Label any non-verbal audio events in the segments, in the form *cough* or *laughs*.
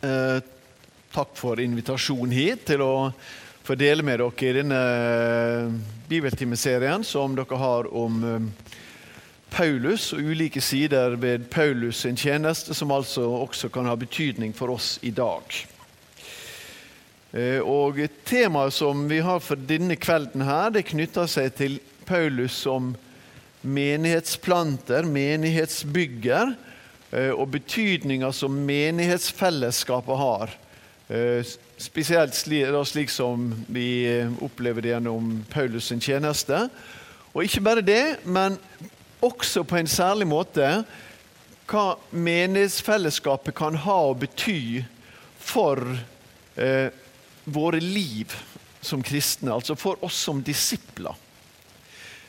Eh, takk for invitasjonen hit til å få dele med dere i denne bibeltimeserien som dere har om eh, Paulus og ulike sider ved Paulus sin tjeneste, som altså også kan ha betydning for oss i dag. Eh, og Temaet som vi har for denne kvelden, her, det knytter seg til Paulus som menighetsplanter, menighetsbygger, eh, og betydninga som menighetsfellesskapet har. Eh, spesielt slik som vi eh, opplever det gjennom Paulus' sin tjeneste. Og ikke bare det, men også på en særlig måte hva menighetsfellesskapet kan ha å bety for eh, våre liv som kristne, altså for oss som disipler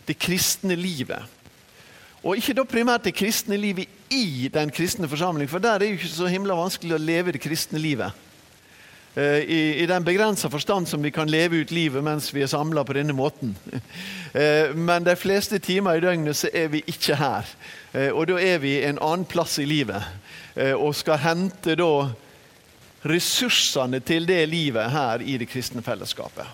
det kristne livet. Og ikke da primært det kristne livet i den kristne forsamling, for der er det jo ikke så himla vanskelig å leve det kristne livet. Eh, I, i den begrensa forstand som vi kan leve ut livet mens vi er samla på denne måten. *laughs* Eh, men de fleste timer i døgnet så er vi ikke her. Eh, og da er vi en annen plass i livet og skal hente da ressursene til det livet her i det kristne fellesskapet.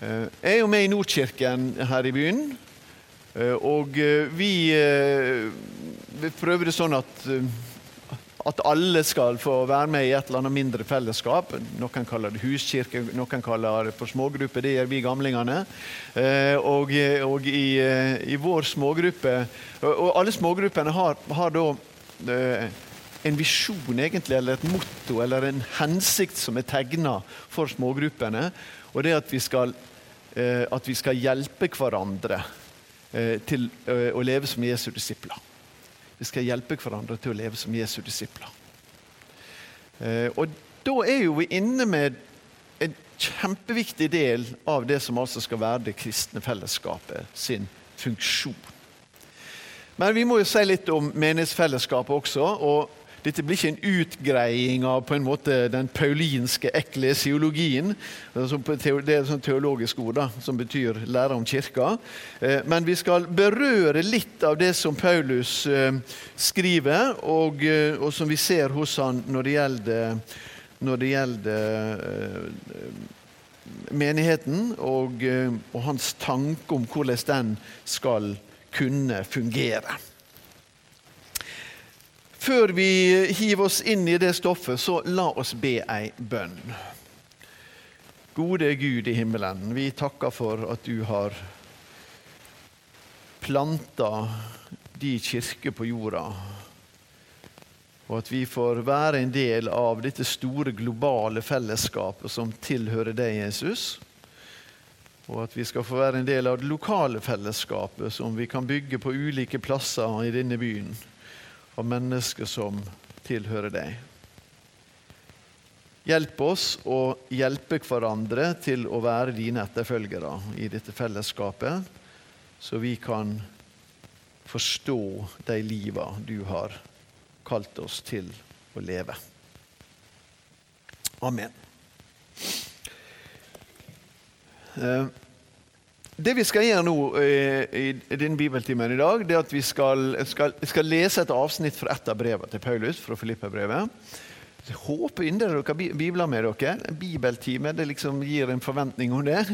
Jeg er jo med i Nordkirken her i byen. Eh, og eh, vi, vi prøver det sånn at, at alle skal få være med i et eller annet mindre fellesskap. Noen kaller det huskirke, noen kaller det for smågruppe. Det gjør vi gamlingene. Og, og i, i, vår smågruppe Og alle smågruppene har, har da en visjon, egentlig, eller et motto eller en hensikt som er tegna for smågruppene. Og det er at vi skal Eh, at vi skal hjelpe hverandre eh, til eh, å leve som Jesu disipler. Vi skal hjelpe hverandre til å leve som Jesu disipler. Og da er jo vi inne med en kjempeviktig del av det som altså skal være det kristne fellesskapet sin funksjon. Men vi må jo si litt om menighetsfellesskapet også. og dette blir ikke en utgreiing av på en måte den paulinske eklesiologien. Det er et teologisk ord da, som betyr lære om kirka. Eh, men vi skal berøre litt av det som Paulus eh, skriver, og, eh, og som vi ser hos han når det gjelder, når det gjelder menigheten og, og hans tanke om hvordan den skal kunne fungere. Før vi hiver oss inn i det stoffet, så la oss be ei bønn. Gode Gud i himmelen, vi takker for at du har planta di kirke på jorda. Og at vi får være en del av dette store globale fellesskapet som tilhører deg, Jesus. Og at vi skal få være en del av det lokale fellesskapet som vi kan bygge på ulike plasser i denne byen av mennesker som tilhører deg. Hjelp oss å hjelpe hverandre til å være dine etterfølgere i dette fellesskapet, så vi kan forstå de liva du har kalt oss til å leve. Amen. Det vi skal gjøre nå i, i denne bibeltimen i dag, det er at vi skal, skal, skal lese et avsnitt fra et av brevene til Paulus, fra Filippa-brevet. Jeg håper inderlig dere har bibler med dere. En bibeltime det liksom gir en forventning om det.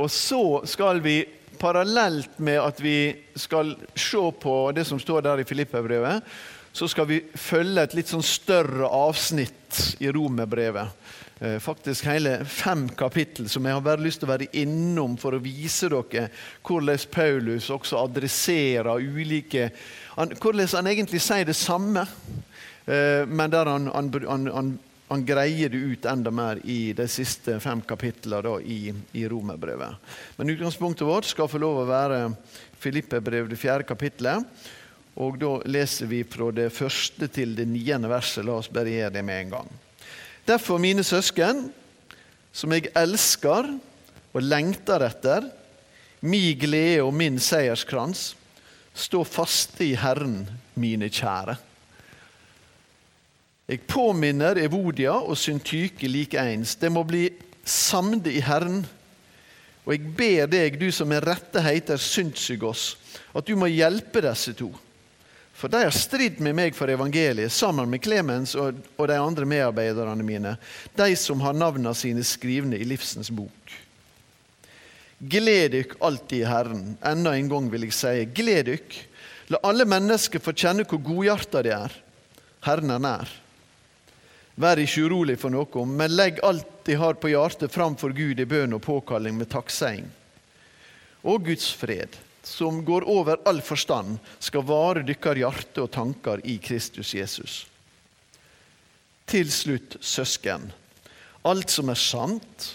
Og så skal vi parallelt med at vi skal se på det som står der i Filippa-brevet, så skal vi følge et litt sånn større avsnitt i Romerbrevet. Eh, faktisk hele fem kapittel som jeg har bare lyst til å være innom for å vise dere hvordan Paulus også adresserer ulike Hvordan han egentlig sier det samme, eh, men der han, han, han, han greier det ut enda mer i de siste fem kapitlene i, i Romerbrevet. Men utgangspunktet vårt skal få lov å være Filippe-brev, det fjerde kapittelet. Og da leser vi fra det første til det niende verset. La oss bare gjøre det med en gang. Derfor, mine søsken, som jeg elsker og lengter etter, mi glede og min seierskrans, stå faste i Herren, mine kjære. Jeg påminner Evodia og Syntyke likeens. Det må bli samde i Herren. Og jeg ber deg, du som med rette heter Syntsygos, at du må hjelpe disse to. For de har stridd med meg for evangeliet, sammen med Klemens og, og de andre medarbeiderne mine, de som har navnene sine skrivne i livsens bok. Gled dykk alltid i Herren. Enda en gang vil jeg si, gled dykk. La alle mennesker få kjenne hvor godhjerta de er. Herren er nær. Vær ikke urolig for noe, men legg alt de har på hjertet, framfor Gud i bønn og påkalling med takkseiing. Og Guds fred som går over all forstand, skal vare dykkar hjerte og tanker i Kristus Jesus. Til slutt, søsken. Alt som er sant,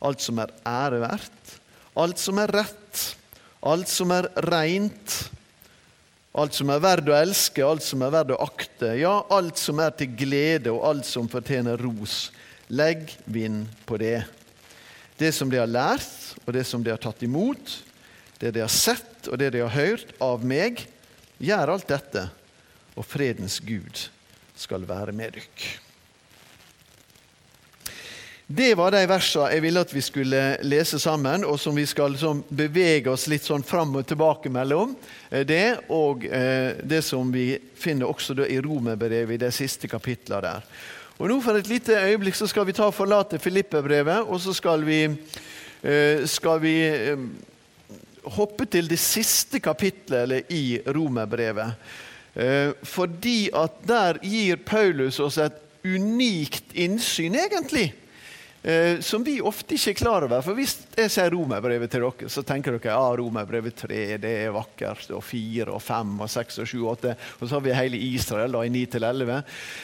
alt som er ærevert, alt som er rett, alt som er reint, alt som er verd å elske, alt som er verd å akte, ja, alt som er til glede og alt som fortjener ros. Legg vind på det. Det som de har lært, og det som de har tatt imot, det de har sett og det de har hørt av meg, gjør alt dette, og fredens Gud skal være med dykk. Det var de versene jeg ville at vi skulle lese sammen, og som vi skal liksom bevege oss litt sånn fram og tilbake mellom. Eh, det og eh, det som vi finner også i Romerbrevet, i det siste kapitlene der. Og nå For et lite øyeblikk så skal vi ta forlate Filippe-brevet, og så skal vi, eh, skal vi hoppe til det siste kapitlet i Romerbrevet. Eh, fordi at der gir Paulus oss et unikt innsyn, egentlig. Eh, som vi ofte ikke er klar over. For Hvis jeg sier romerbrevet til dere, så tenker dere ja, romerbrevet 3 det er vakkert. Og 4 og 5 og 6 og 7 og 8. Og så har vi hele Israel da, i 9 til 11.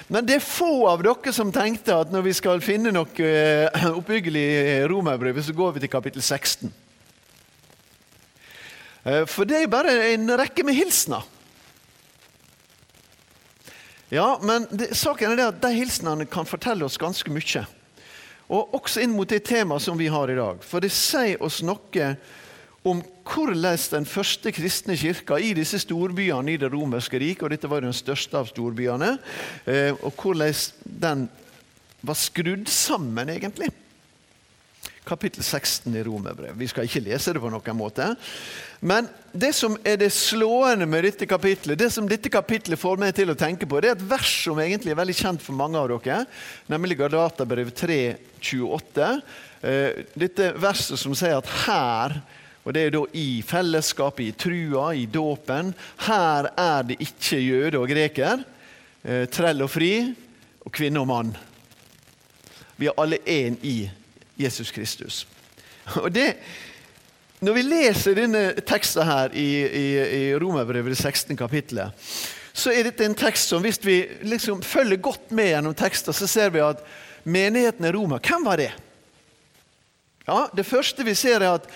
Men det er få av dere som tenkte at når vi skal finne noe eh, oppbyggelig romerbrevet, så går vi til kapittel 16. Eh, for det er bare en rekke med hilsener. Ja, men det, saken er det at de hilsenene kan fortelle oss ganske mye. Og også inn mot det temaet som vi har i dag. For det sier oss noe om hvordan den første kristne kirka i disse storbyene i det romerske riket, og dette var den største av storbyene, eh, og hvordan den var skrudd sammen, egentlig kapittel 16 i Romerbrevet. Vi skal ikke lese det på noen måte. Men det som er det slående med dette kapitlet, det som dette kapitlet får meg til å tenke på, det er et vers som egentlig er veldig kjent for mange av dere, nemlig Galaterbrev 3, 28. Eh, dette verset som sier at her og Det er da i fellesskapet, i trua, i dåpen. Her er det ikke jøde og greker, eh, trell og fri, og kvinne og mann. Vi er alle én i Jesus Kristus. Og det, Når vi leser denne teksten her i, i, i Romerbrevet 16. kapittelet, så er dette en tekst som hvis vi liksom følger godt med gjennom teksten, så ser vi at menigheten i Roma, hvem var det? Ja, Det første vi ser, er at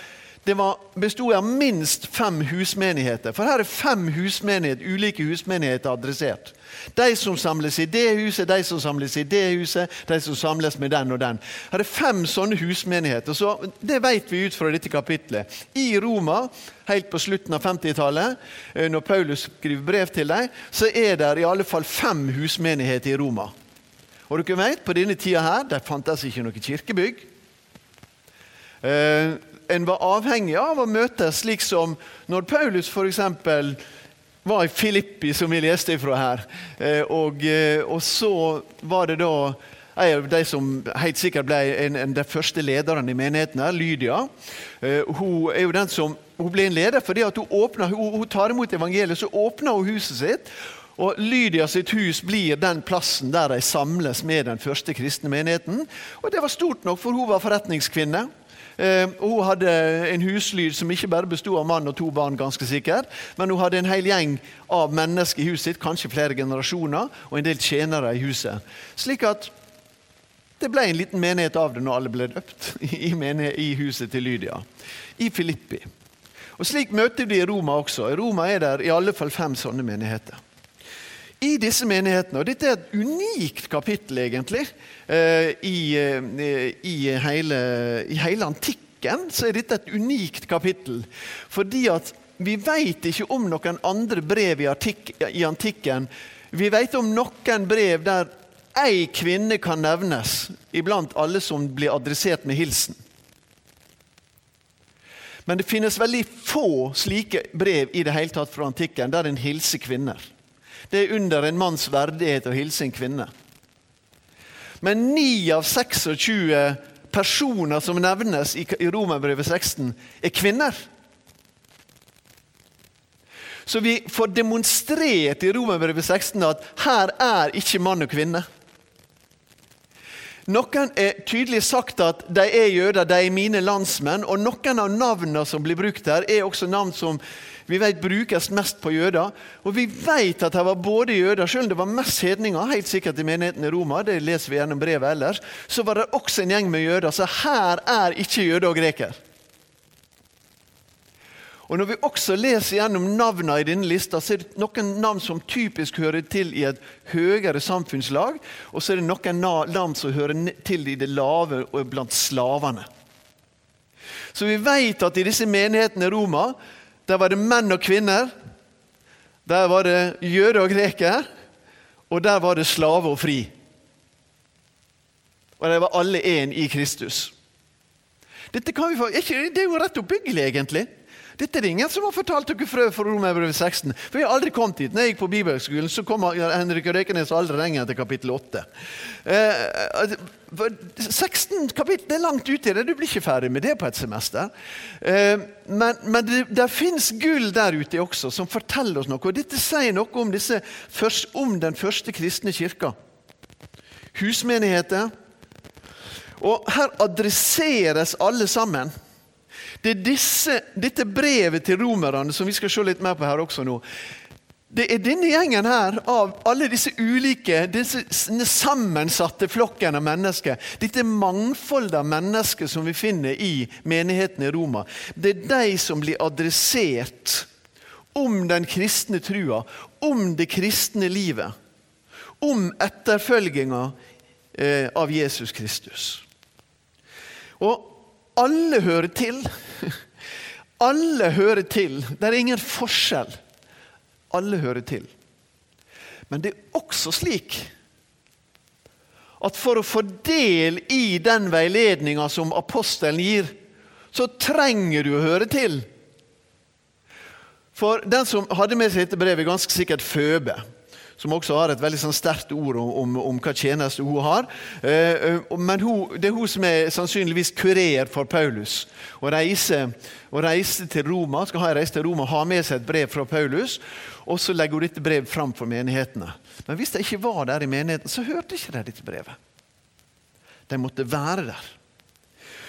det bestod av minst fem husmenigheter. For her er fem husmenigheter, ulike husmenigheter adressert. De som samles i det huset, de som samles i det huset, de som samles med den og den. Her er fem sånne husmenigheter. så Det vet vi ut fra dette kapitlet. I Roma, helt på slutten av 50-tallet, eh, når Paulus skriver brev til dem, så er det i alle fall fem husmenigheter i Roma. Og dere vet, På denne tida her, der fantes ikke noe kirkebygg. Eh, en var avhengig av å møtes, slik som når Paulus f.eks var i Filippi, som vi leste ifra her. Eh, og, eh, og, så var det da en av de som helt sikkert ble en, en de første lederne i menigheten, her, Lydia. Eh, hun er jo den som, hun ble en leder fordi at hun, åpner, hun, hun tar imot evangeliet. Så åpner hun huset sitt. Og Lydia sitt hus blir den plassen der de samles med den første kristne menigheten. Og Det var stort nok, for hun var forretningskvinne. Eh, hun hadde en huslyd som ikke bare bestod av mann og to barn, ganske sikkert, men hun hadde en hel gjeng av mennesker i huset sitt, kanskje flere generasjoner, og en del tjenere i huset. Slik at det ble en liten menighet av det når alle ble døpt *laughs* i, i huset til Lydia. I Filippi. Og Slik møter vi i Roma også. I Roma er det i alle fall fem sånne menigheter. I disse menighetene, og dette er et unikt kapittel egentlig, eh, i, eh, i, hele, i hele antikken så er dette et unikt kapittel. Fordi at vi vet ikke om noen andre brev i, artik i antikken. Vi vet om noen brev der ei kvinne kan nevnes iblant alle som blir adressert med hilsen. Men det finnes veldig få slike brev i det hele tatt fra antikken der en hilser kvinner. Det er under en manns verdighet å hilse en kvinne. Men 9 av 26 personer som nevnes i Romerbrevet 16, er kvinner. Så vi får demonstrert i Romerbrevet 16 at her er ikke mann og kvinne. Noen er tydelig sagt at de er jøder, de er mine landsmenn. Og noen av navnene som blir brukt her, er også navn som vi vet brukes mest på jøder. Og vi vet at det var både jøder, selv om det var mest hedninger, helt sikkert i menigheten i Roma, det leser vi gjennom brevet ellers, så var det også en gjeng med jøder. Så her er ikke jøde og greker. Og Når vi også leser gjennom navnene i denne lista, så er det noen navn som typisk hører til i et høyere samfunnslag, og så er det noen navn som hører til i det lave og blant slavene. Så vi vet at i disse menighetene i Roma der var det menn og kvinner. Der var det jøde og greker. Og der var det slave og fri. Og de var alle én i Kristus. Dette kan vi få, det er jo rett oppbyggelig, egentlig. Dette er det ingen som har fortalt dere fra, for Romerbrevet 16. For jeg har aldri kommet dit. Når jeg gikk på bibelskolen, så kom Henrik Røykenes aldri lenger til kapittel 8. Eh, 16 kapittel er langt uti det. Du blir ikke ferdig med det på et semester. Eh, men, men det, det fins gull der ute også som forteller oss noe. Og dette sier noe om, disse, om den første kristne kirka. Husmenigheter. Og her adresseres alle sammen. Det er disse, dette brevet til romerne som vi skal se litt mer på her også nå. Det er denne gjengen her av alle disse ulike, disse sammensatte flokken av mennesker. Dette mangfoldet av mennesker som vi finner i menigheten i Roma. Det er de som blir adressert om den kristne trua, om det kristne livet. Om etterfølginga eh, av Jesus Kristus. Og alle hører til. Alle hører til. Det er ingen forskjell. Alle hører til. Men det er også slik at for å få del i den veiledninga som apostelen gir, så trenger du å høre til. For den som hadde med seg dette brevet, ganske sikkert Føbe som også har et veldig sånn sterkt ord om, om, om, hva tjeneste hun har. Eh, eh men hun, det er hun som er sannsynligvis kurer for Paulus. Og reiser, og reiser til Roma, skal ha en reise til Roma, ha med seg et brev fra Paulus. Og så legger hun dette brevet fram for menighetene. Men hvis de ikke var der i menigheten, så hørte ikke de dette brevet. De måtte være der.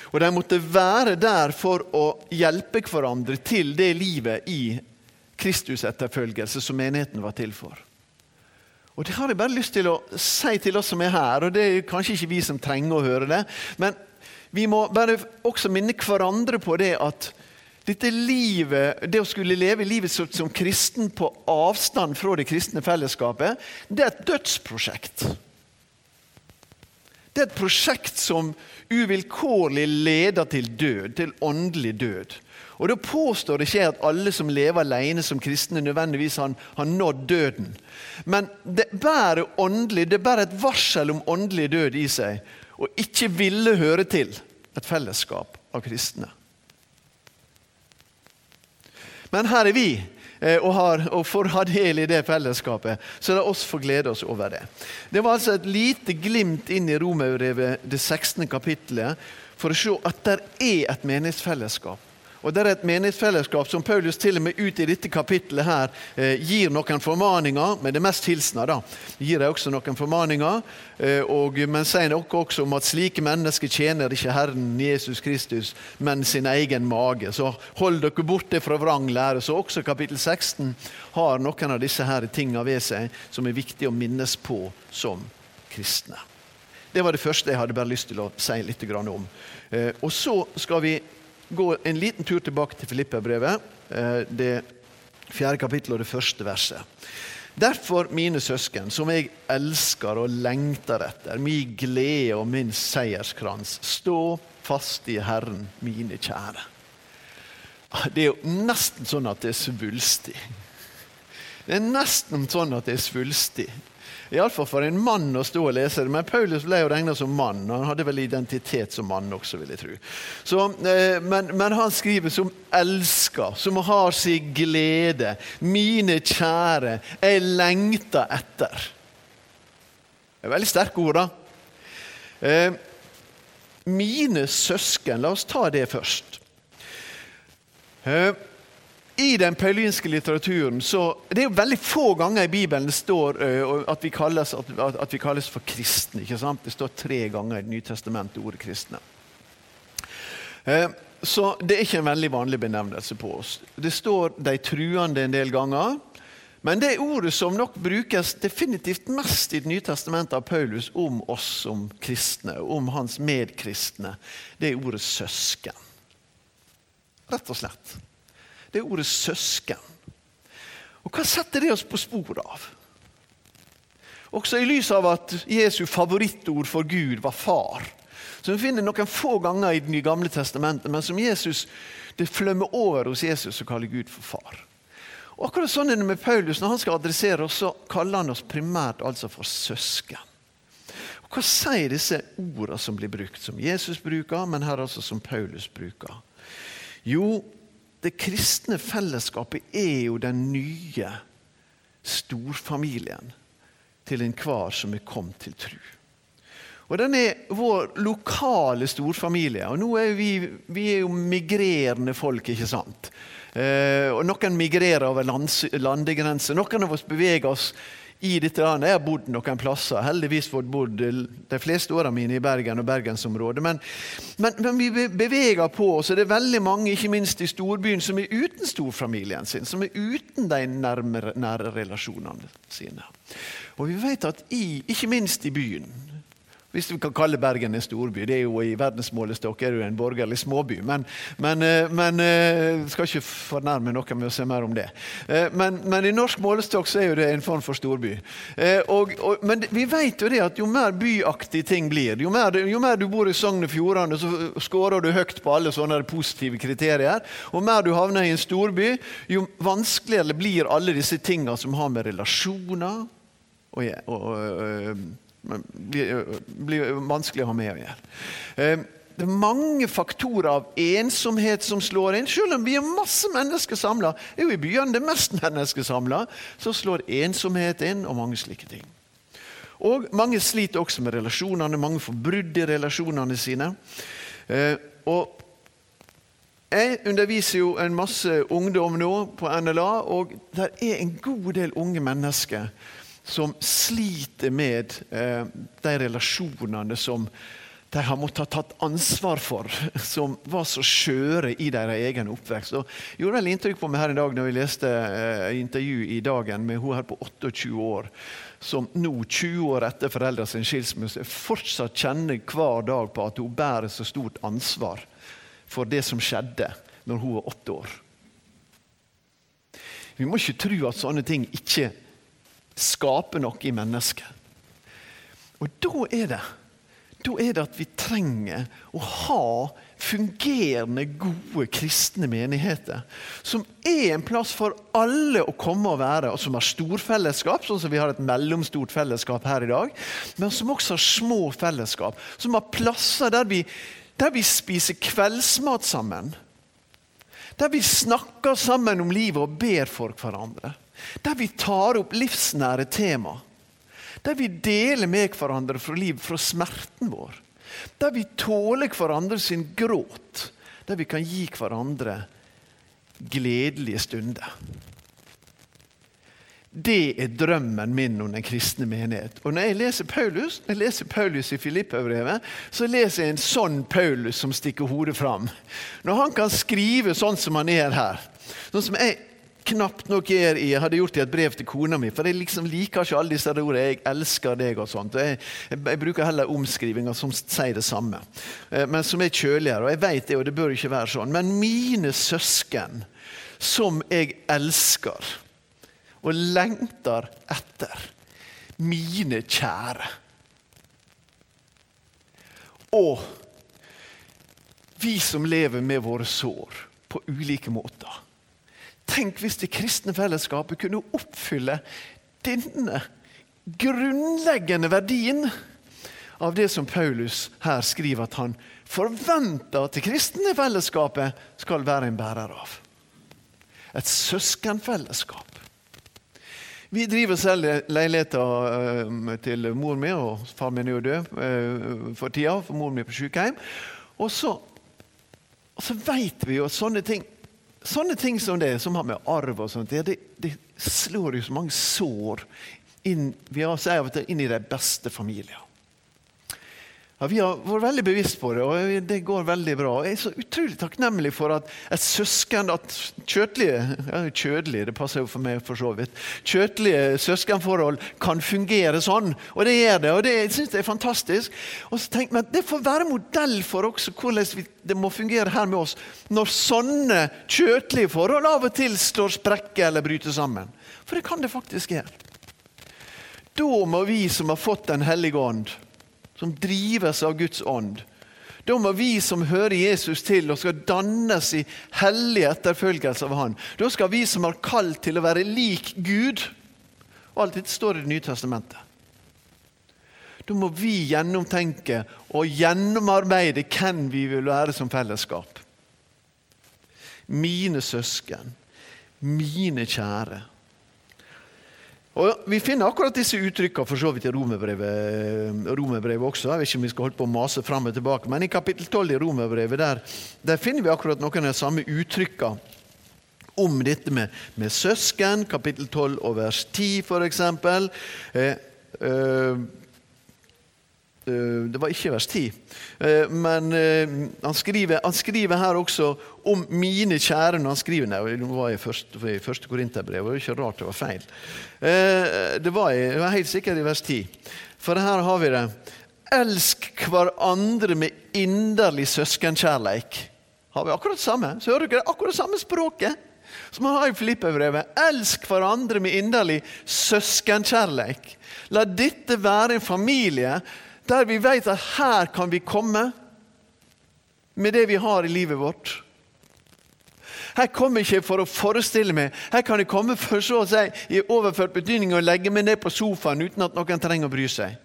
Og de måtte være der for å hjelpe hverandre til det livet i Kristus-etterfølgelse som menigheten var til for. Og Det har jeg bare lyst til å si til oss som er her, og det er kanskje ikke vi som trenger å høre det. Men vi må bare også minne hverandre på det at dette livet, det å skulle leve livet som kristen på avstand fra det kristne fellesskapet, det er et dødsprosjekt. Det er et prosjekt som uvilkårlig leder til død, til åndelig død. Og Da påstår det ikke at alle som lever alene som kristne, nødvendigvis har, har nådd døden. Men det bærer åndelig, det bærer et varsel om åndelig død i seg, og ikke ville høre til et fellesskap av kristne. Men her er vi eh, og, har, og får ha del i det fellesskapet. Så la oss få glede oss over det. Det var altså et lite glimt inn i Romerbrevet, det 16. kapittelet, for å se at det er et menighetsfellesskap. Og Det er et menighetsfellesskap som Paulus til og med ut i dette kapittelet her eh, gir noen formaninger, men det mest hilsener. da. Gir de også noen formaninger, eh, og, men sier noe også om at slike mennesker tjener ikke Herren Jesus Kristus, men sin egen mage. Så hold dere borte fra vrang lære. Så også kapittel 16 har noen av disse her tingene ved seg som er viktig å minnes på som kristne. Det var det første jeg hadde bare lyst til å si litt om. Eh, og så skal vi gå en liten tur tilbake til Filipperbrevet, eh, det fjerde kapittel og det første verset. Derfor, mine søsken, som jeg elsker og lengter etter, min glede og min seierskrans, stå fast i Herren, mine kjære. Ah, det er jo nesten sånn at det er svulstig. Det er nesten sånn at det er svulstig. Iallfall for en mann å stå og lese det. Men Paulus ble jo regna som mann. og Han hadde vel identitet som mann også, vil jeg tro. Så, eh, men, men, han skriver som elsker, som har sin glede. Mine kjære, jeg lengter etter. Det er veldig sterke ord, da. Eh, mine søsken, la oss ta det først. I den paulinske litteraturen så Det er jo veldig få ganger i Bibelen det står at, vi kalles, at, at, vi kalles, for kristne. ikke sant? Det står tre ganger i Det nye testamentet ordet kristne. Så det er ikke en veldig vanlig benevnelse på oss. Det står 'de truende' en del ganger. Men det ordet som nok brukes definitivt mest i Det nye testamentet av Paulus om oss som kristne, om hans medkristne, det er ordet 'søsken'. Rett og slett. Det er ordet 'søsken'. Og Hva setter det oss på sporet av? Også i lys av at Jesu favorittord for Gud var far, som vi finner noen få ganger i Det gamle testamentet, men som Jesus, det flømmer over hos Jesus å kalle Gud for far. Og akkurat sånn er det med Paulus. Når han skal adressere oss, så kaller han oss primært altså for søsken. Og Hva sier disse ordene som blir brukt, som Jesus bruker, men her altså som Paulus bruker? Jo, det kristne fellesskapet er jo den nye storfamilien til enhver som er kommet til tru. Og Den er vår lokale storfamilie. og nå er Vi, vi er jo migrerende folk, ikke sant? Eh, og Noen migrerer over lands, landegrenser. Noen av oss beveger oss i dette landet. Jeg har bodd noen plasser, heldigvis fått bodd de fleste årene mine i Bergen og bergensområdet. Men, men, men, vi beveger på oss, og det er veldig mange, ikke minst i storbyen, som er uten storfamilien sin. Som er uten de nærmere, nære relasjonene sine. Og vi vet at i, ikke minst i byen, hvis vi kan kalle Bergen en storby. Det er jo I verdensmålestokk er det jo en borgerlig småby. Men, men, eh, eh, skal ikke fornærme noen med å se mer om det. Eh, men, men, i norsk målestokk så er jo det en form for storby. Og, og, men vi vet jo det at jo mer byaktige ting blir, jo mer, jo mer du bor i Sogn og Fjordane, så skårer du høyt på alle sånne positive kriterier. Og mer du havner i en storby, jo vanskeligere blir alle disse tingene som har med relasjoner og, og blir, blir vanskelig å ha med å gjøre. Eh, det er mange faktorer av ensomhet som slår inn. Selv om vi er masse mennesker samla, er jo i byene det mest mennesker samla, så slår ensomhet inn, og mange slike ting. Og Mange sliter også med relasjonene, mange får brudd i relasjonene sine. Eh, og jeg underviser jo en masse ungdom nå på NLA, og det er en god del unge mennesker som sliter med eh, de relasjonene som de har måttet ha tatt ansvar for, *laughs* som var så skjøre i deres egen oppvekst. Og gjorde vel inntrykk på meg her i dag når vi leste eh, intervju i Dagen med hun her på 28 år, som nå, 20 år etter foreldrenes skilsmisse, fortsatt kjenner hver dag på at hun bærer så stort ansvar for det som skjedde når hun var åtte år. Vi må ikke tro at sånne ting ikke skape noe i mennesket. Og da er det da er det at vi trenger å ha fungerende, gode kristne menigheter. Som er en plass for alle å komme og være, og som har storfellesskap, sånn som vi har et mellomstort fellesskap her i dag, men som også har små fellesskap. Som har plasser der vi, der vi spiser kveldsmat sammen. Der vi snakker sammen om livet og ber for hverandre. Der vi tar opp livsnære tema. Der vi deler med hverandre fra liv, fra smerten vår. Der vi tåler hverandre sin gråt. Der vi kan gi hverandre gledelige stunder. Det er drømmen min om den kristne menighet. Og Når jeg leser Paulus når jeg leser Paulus i Filippebrevet, så leser jeg en sånn Paulus som stikker hodet fram. Når han kan skrive sånn som han er her, sånn som jeg knapt nok er i, jeg hadde gjort i et brev til kona mi. For jeg liksom liker ikke alle disse ordene 'jeg elsker deg' og sånt. Jeg, jeg, jeg bruker heller omskrivinger som sier det samme, eh, men som er kjøligere. Og jeg vet det, og det bør ikke være sånn. Men mine søsken, som jeg elsker og lengter etter, mine kjære. Og vi som lever med våre sår på ulike måter. Tenk hvis det kristne fellesskapet kunne oppfylle denne grunnleggende verdien av det som Paulus her skriver at han forventer at det kristne fellesskapet skal være en bærer av. Et søskenfellesskap. Vi driver selv leiligheter eh, til mor mi, og far min er jo død eh, for tida, for mor mi er på sykehjem. Og så, og så vet vi jo at sånne ting Sånne ting som det, som har med arv og sånt, det, det slår jo så mange sår inn, vi har av og til inn i de beste familier. Ja, vi har vært veldig bevisst på det, og det går veldig bra. Jeg er så utrolig takknemlig for at et søsken at kjøtlige, ja, kjødelige, det passer jo for meg for så vidt, kjøtlige søskenforhold kan fungere sånn. Og det gjør det, og det jeg synes det er fantastisk. Og så tenker jeg at Det får være modell for også hvordan det må fungere her med oss når sånne kjøtlige forhold av og til står sprekker eller bryter sammen. For det kan det faktisk gjøre. Da må vi som har fått Den hellige ånd, som drives av Guds ånd. Da må vi som hører Jesus til og skal dannes i hellig etterfølgelse av Han. Da skal vi som har kalt til å være lik Gud og Alt dette står i Det nye testamentet. Da må vi gjennomtenke og gjennomarbeide hvem vi vil være som fellesskap. Mine søsken, mine kjære. Og Vi finner akkurat disse uttrykkene for så vidt i romerbrevet, romerbrevet også. Jeg vet ikke om vi skal holde på å mase fram og tilbake, men i kapittel 12 i romerbrevet der, der finner vi akkurat noen av de samme uttrykkene om dette med, med søsken. Kapittel 12 og vers 10, f.eks. Eh, eh, Eh, det var ikke vers 10. Eh, men eh, han skriver, han skriver, her også om mine kjære når han skriver det. det var i første, i første Korinterbrev. Det var ikke rart det var feil. Det var, jeg, var helt sikkert i vers 10. For her har vi det. Elsk hverandre med inderlig søskenkjærleik. Har vi akkurat det samme? Så hører dere akkurat samme språket som han har i Filippebrevet. Elsk hverandre med inderlig søskenkjærleik. La dette være en familie der vi vet at her kan vi komme med det vi har i livet vårt. Her kommer jeg ikke for å forestille meg, her kan jeg komme for så å si i overført betydning og legge meg ned på sofaen uten at noen trenger å bry seg.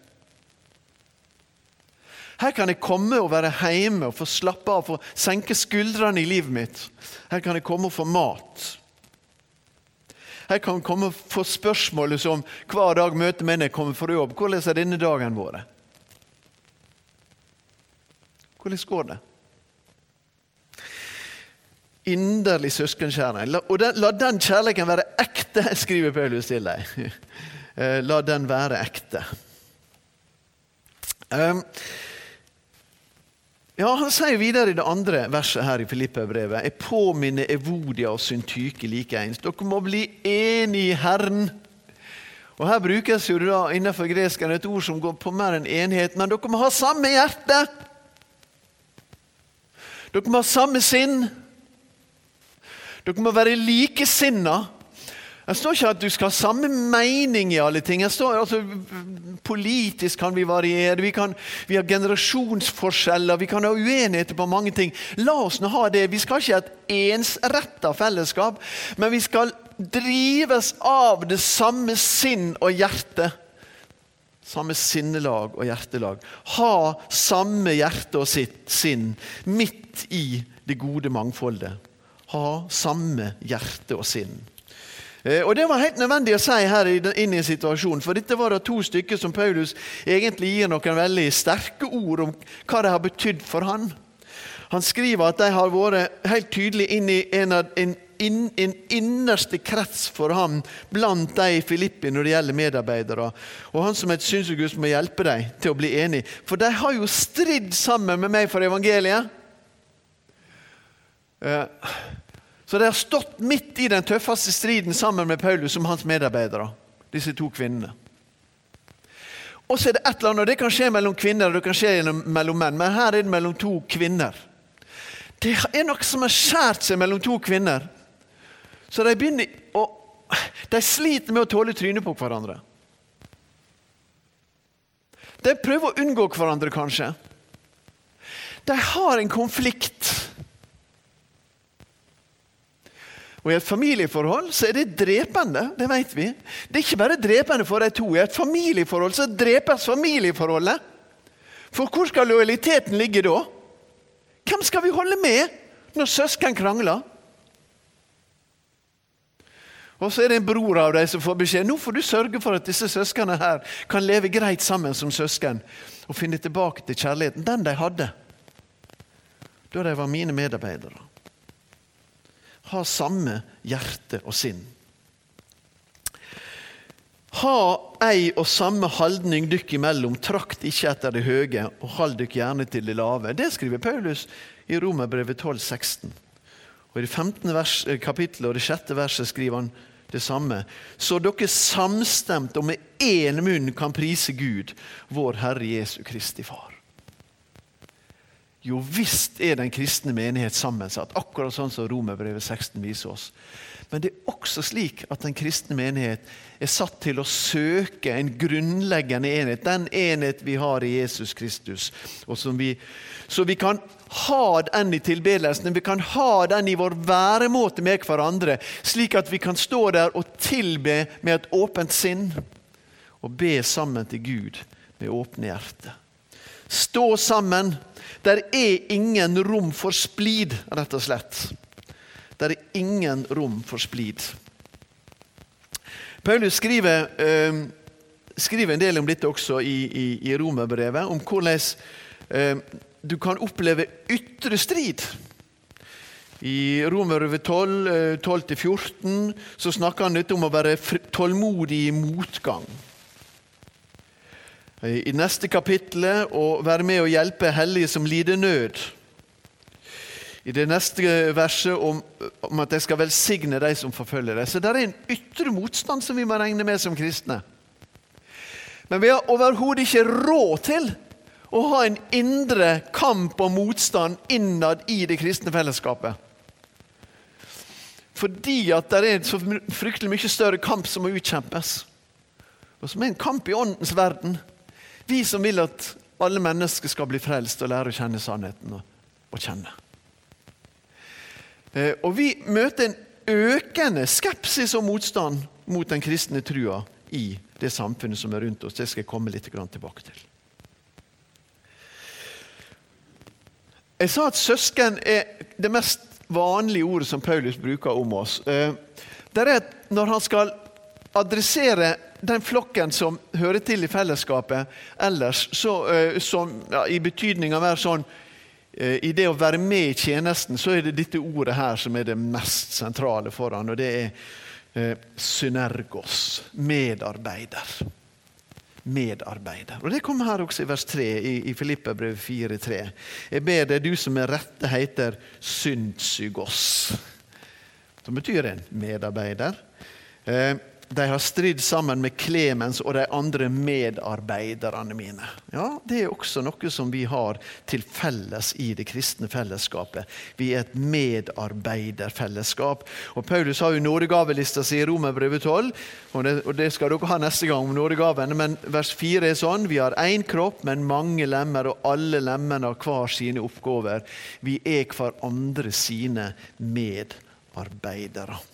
Her kan jeg komme og være hjemme og få slappe av, få senke skuldrene i livet mitt. Her kan jeg komme og få mat. Her kan jeg komme og få spørsmålet som hver dag møter meg når jeg kommer for jobb. Hvordan er denne dagen vår? Hvordan går det? Inderlig søskenkjærlighet. Og la den kjærligheten være ekte, *laughs* skriver Paulus til deg. Eh, la den være ekte. Um, ja, Han sier videre i det andre verset her i Filippa-brevet.: Jeg påminner Evodia og Syntyke likeens. Dere må bli enige i Herren. Og Her brukes jo da innenfor gresken et ord som går på mer enn enighet, men dere må ha samme hjerte. Dere må ha samme sinn. Dere må være likesinna. Det står ikke at du skal ha samme mening i alle ting. Står, altså, politisk kan vi variere, vi, kan, vi, har generasjonsforskjeller, vi kan ha uenigheter på mange ting. La oss nå ha det. Vi skal ikke ha et ensretta fellesskap, men vi skal drives av det samme sinn og hjerte. Samme sinnelag og hjertelag. Ha samme hjerte og sitt, sinn midt i det gode mangfoldet. Ha samme hjerte og sinn. Eh, og Det var helt nødvendig å si her inn i situasjonen, for dette var det to stykker som Paulus egentlig gir noen veldig sterke ord om hva det har betydd for han. Han skriver at de har vært helt tydelig inn i en, en en innerste krets for ham blant de i Filippi når det gjelder medarbeidere. Og han som et synsugus må hjelpe dem til å bli enig. For de har jo stridd sammen med meg for evangeliet. Eh, Så de har stått midt i den tøffeste striden sammen med Paulus som hans medarbeidere. Disse to kvinnene. Og så er det et eller annet, og det kan skje mellom kvinner og det kan skje mellom menn, men her er det mellom to kvinner. Det er noe som har skjært seg mellom to kvinner. Så de begynner å De sliter med å tåle trynet på hverandre. De prøver å unngå hverandre, kanskje. De har en konflikt. Og I et familieforhold så er det drepende. Det vet vi. Det er ikke bare drepende for de to. I et familieforhold så drepes familieforholdet. For hvor skal lojaliteten ligge da? Hvem skal vi holde med når søsken krangler? Og så er det en bror av deg som får beskjed nå får du sørge for at disse søsknene her kan leve greit sammen som søsken og finne tilbake til kjærligheten, den de hadde da de var mine medarbeidere. Ha samme hjerte og sinn. Ha ei og samme haldning dykk imellom, trakt ikke etter det høye, og hold dykk gjerne til det lave. Det skriver Paulus i Romerbrevet 12, 16. Og I det 15. Vers, eh, kapittelet og det sjette verset skriver han det samme. Så dere samstemt og med én munn kan prise Gud, vår Herre Jesu Kristi Far. Jo visst er den kristne menighet sammensatt, akkurat sånn som Romerbrevet 16 viser oss. Men det er også slik at den kristne menighet er satt til å søke en grunnleggende enhet. Den enhet vi har i Jesus Kristus. Vi, så vi kan ha den i tilbedelsen, vi kan ha den i vår væremåte med hverandre, slik at vi kan stå der og tilbe med et åpent sinn. Og be sammen til Gud med åpne hjerte. Stå sammen der er ingen rom for splid, rett og slett. Der er ingen rom for splid. Paulus skriver, eh, skriver, en del om dette også i, i, i Romerbrevet, om hvordan eh, du kan oppleve ytre strid. I Romerbrevet 12, 12-14 eh, så snakker han litt om å være tålmodig i motgang i neste kapittel å være med og hjelpe hellige som lider nød. I det neste verset om, om at de skal velsigne de som forfølger dem. Så det er en ytre motstand som vi må regne med som kristne. Men vi har overhodet ikke råd til å ha en indre kamp og motstand innad i det kristne fellesskapet. Fordi at det er så fryktelig mye større kamp som må utkjempes. Og som er en kamp i åndens verden. Vi som vil at alle mennesker skal bli frelst og lære å kjenne sannheten og, kjenne. Eh, og vi møter en økende skepsis og motstand mot den kristne trua i det samfunnet som er rundt oss. Det skal jeg komme litt tilbake til. Jeg sa at søsken er det mest vanlige ordet som Paulus bruker om oss. Eh, det er at Når han skal adressere den flokken som hører til i fellesskapet ellers, så, uh, som, ja, i betydning av mer sånn uh, I det å være med i tjenesten, så er det dette ordet her som er det mest sentrale for han, og det er uh, synergos. Medarbeider. Medarbeider. Og Det kommer her også i vers 3 i, i Filippabrevet 4,3. Jeg ber deg, du som med rette heter syndsygos. Som betyr en medarbeider. Eh, de har stridd sammen med Klemens og de andre medarbeiderne mine. Ja, Det er også noe som vi har til felles i det kristne fellesskapet. Vi er et medarbeiderfellesskap. Og Paulus har jo nådegavelista si i Romerbrevet 12, og det, og det skal dere ha neste gang om nådegavene. Men vers 4 er sånn Vi har én kropp, men mange lemmer, og alle lemmene har hver sine oppgaver. Vi er hverandre sine medarbeidere.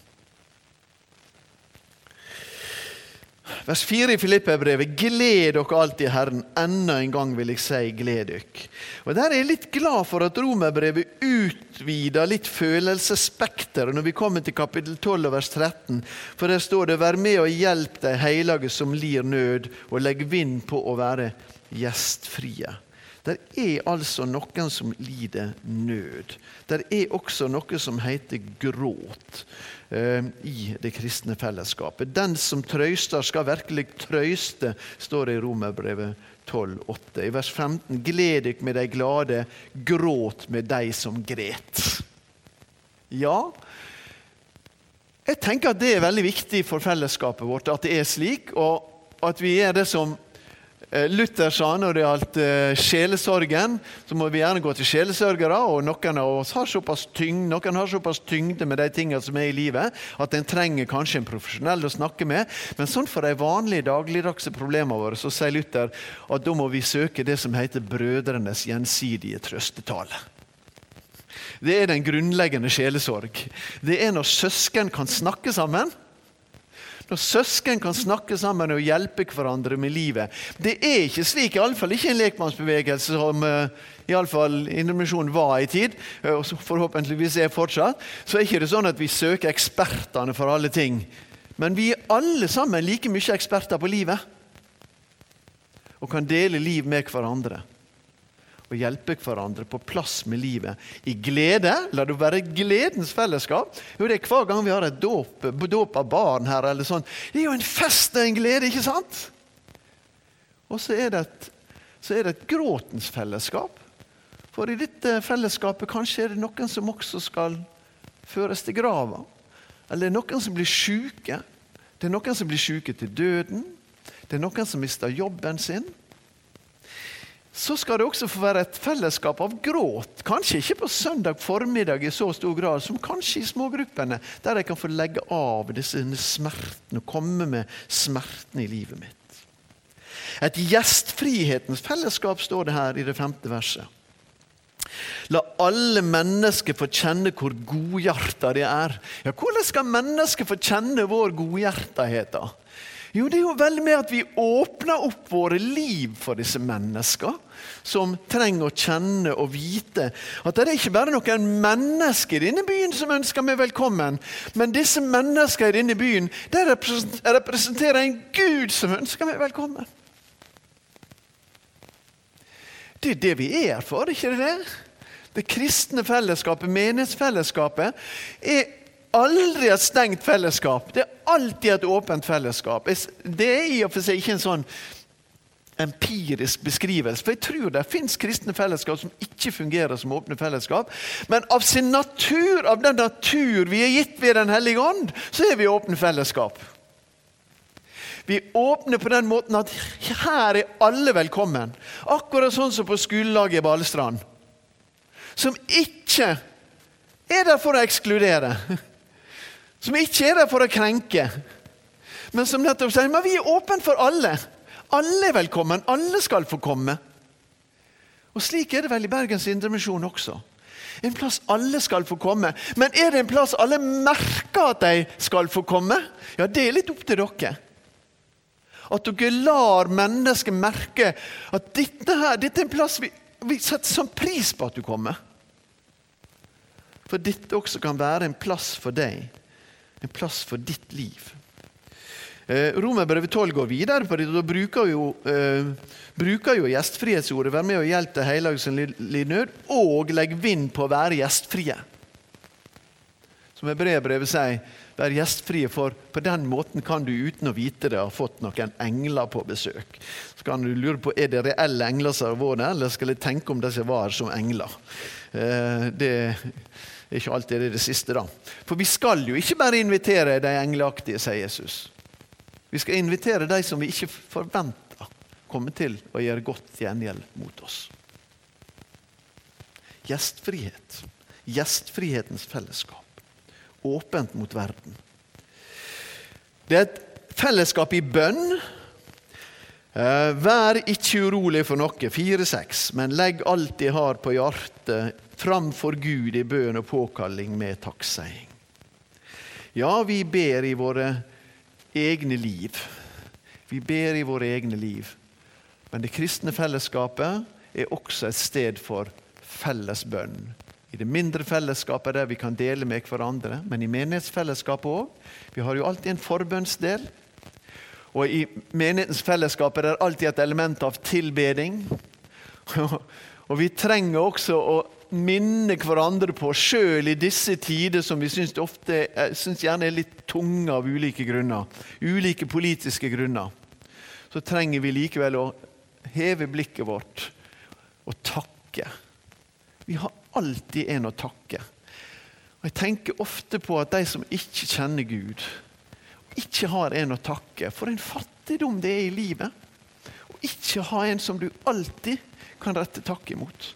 Vers 4 i Filippe-brevet. Gled dere alltid i Herren. Enda en gang vil jeg si gled dere. Og Der er jeg litt glad for at romerbrevet utvider litt følelsesspekteret når vi kommer til kapittel 12 vers 13. For der står det 'Vær med og hjelp de hellige som lir nød, og legg vind på å være gjestfrie'. Det er altså noen som lider nød. Det er også noe som heter gråt eh, i det kristne fellesskapet. Den som trøyster, skal virkelig trøyste, står det i Romerbrevet 12,8. I vers 15.: Gled dykk med de glade, gråt med de som gret. Ja, Jeg tenker at det er veldig viktig for fellesskapet vårt at det er slik, og at vi er det som Luther sa når det gjaldt eh, sjelesorgen, så må vi gjerne gå til sjelesørgere. og Noen av oss har såpass tyngde, noen har såpass tyngde med de tingene som er i livet, at en trenger kanskje en profesjonell å snakke med. Men sånn for de vanlige dagligdagse problemene våre så sier Luther at da må vi søke det som heter brødrenes gjensidige trøstetale. Det er den grunnleggende sjelesorg. Det er når søsken kan snakke sammen. Når søsken kan snakke sammen og hjelpe hverandre med livet. Det er ikke slik, iallfall ikke en lekmannsbevegelse som uh, iallfall Indremisjonen var i tid, uh, og forhåpentligvis er fortsatt. Så er ikke det sånn at vi søker ekspertene for alle ting. Men vi er alle sammen like mye eksperter på livet. Og kan dele liv med hverandre og hjelpe hverandre på plass med livet. I glede. La det være gledens fellesskap. Jo, det er Hver gang vi har et dåp, dåp av barn her, eller sånn, det er jo en fest og en glede, ikke sant? Og så er det et, er det et gråtens fellesskap. For i dette fellesskapet kanskje er det noen som også skal føres til grava. Eller det er noen som blir sjuke. Det er noen som blir sjuke til døden. Det er noen som mister jobben sin så skal det også få være et fellesskap av gråt. Kanskje ikke på søndag formiddag i så stor grad som kanskje i smågruppene, der jeg kan få legge av disse smertene og komme med smertene i livet mitt. Et gjestfrihetens fellesskap står det her i det femte verset. La alle mennesker få kjenne hvor godhjerta de er. Ja, Hvordan skal mennesker få kjenne vår godhjertighet? da? Jo, det er jo vel med at vi åpner opp våre liv for disse mennesker som trenger å kjenne og vite at det er ikke bare noen mennesker i denne byen som ønsker meg velkommen, men disse menneskene i denne byen de representerer en Gud som ønsker meg velkommen. Det er det vi er for, ikke det? Det kristne fellesskapet, menighetsfellesskapet, er aldri et stengt fellesskap. Det er alltid et åpent fellesskap. Det er i og for seg ikke en sånn empirisk beskrivelse. For jeg tror det fins kristne fellesskap som ikke fungerer som åpne fellesskap. Men av sin natur, av den natur vi er gitt ved Den hellige ånd, så er vi åpne fellesskap. Vi åpner på den måten at her er alle velkommen. Akkurat sånn som på skolelaget i Balestrand. Som ikke er der for å ekskludere. Som ikke er der for å krenke, men som nettopp sier men vi er åpne for alle. Alle er velkommen. Alle skal få komme. Og Slik er det vel i Bergens Indremisjon også. En plass alle skal få komme. Men er det en plass alle merker at de skal få komme? Ja, det er litt opp til dere. At dere lar mennesker merke at dette, her, dette er en plass vi, vi setter sånn pris på at du kommer. For dette også kan være en plass for deg en plass for ditt liv. Eh, Romerbrevet 12 går videre på det. Da bruker jo, eh, bruker jo gjestfrihetsordet 'være med og hjelpe hellige som lider nød', og 'legg vind på å være gjestfrie'. Som Hebreerbrevet sier, 'vær gjestfrie', for på den måten kan du uten å vite det ha fått noen engler på besøk. Så kan du lure på er det reelle engler som har vært der, eller skal jeg tenke om disse var som engler. Eh, det ikke alltid det, det siste, da. For vi skal jo ikke bare invitere de engleaktige, sier Jesus. Vi skal invitere de som vi ikke forventer kommer til å gjøre godt gjengjeld mot oss. Gjestfrihet. Gjestfrihetens fellesskap. Åpent mot verden. Det er et fellesskap i bønn. Eh, vær ikke urolig for noe, 4-6, men legg alt de har på hjertet framfor Gud i bønn og påkalling med takkseiing. Ja, vi ber i våre egne liv. Vi ber i våre egne liv. Men det kristne fellesskapet er også et sted for felles bønn. I det mindre fellesskapet der vi kan dele med hverandre, men i menighetsfellesskapet òg. Vi har jo alltid en forbønnsdel. Og i menighetens fellesskap er det alltid et element av tilbeding. *laughs* Og vi trenger også å minne hverandre på, sjøl i disse tider som vi syns, ofte, syns gjerne er litt tunge av ulike grunner, ulike politiske grunner, så trenger vi likevel å heve blikket vårt og takke. Vi har alltid en å takke. Og Jeg tenker ofte på at de som ikke kjenner Gud, ikke har en å takke for en fattigdom det er i livet. Og ikke ha en som du alltid kan rette takk imot.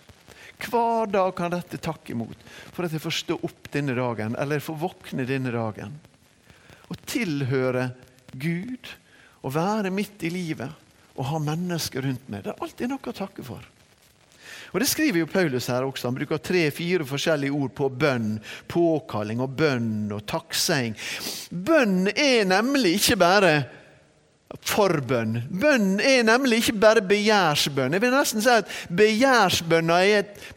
Hver dag kan rette takk imot for at jeg får stå opp denne dagen, eller får våkne denne dagen. Å tilhøre Gud, å være midt i livet og ha mennesker rundt meg. Det er alltid noe å takke for. Og Det skriver jo Paulus her også. Han bruker tre-fire forskjellige ord på bønn, påkalling og bønn og takksing. Bønn er nemlig ikke bare forbønn. Bønn er nemlig ikke bare begjærsbønn. Jeg vil nesten si at Begjærsbønna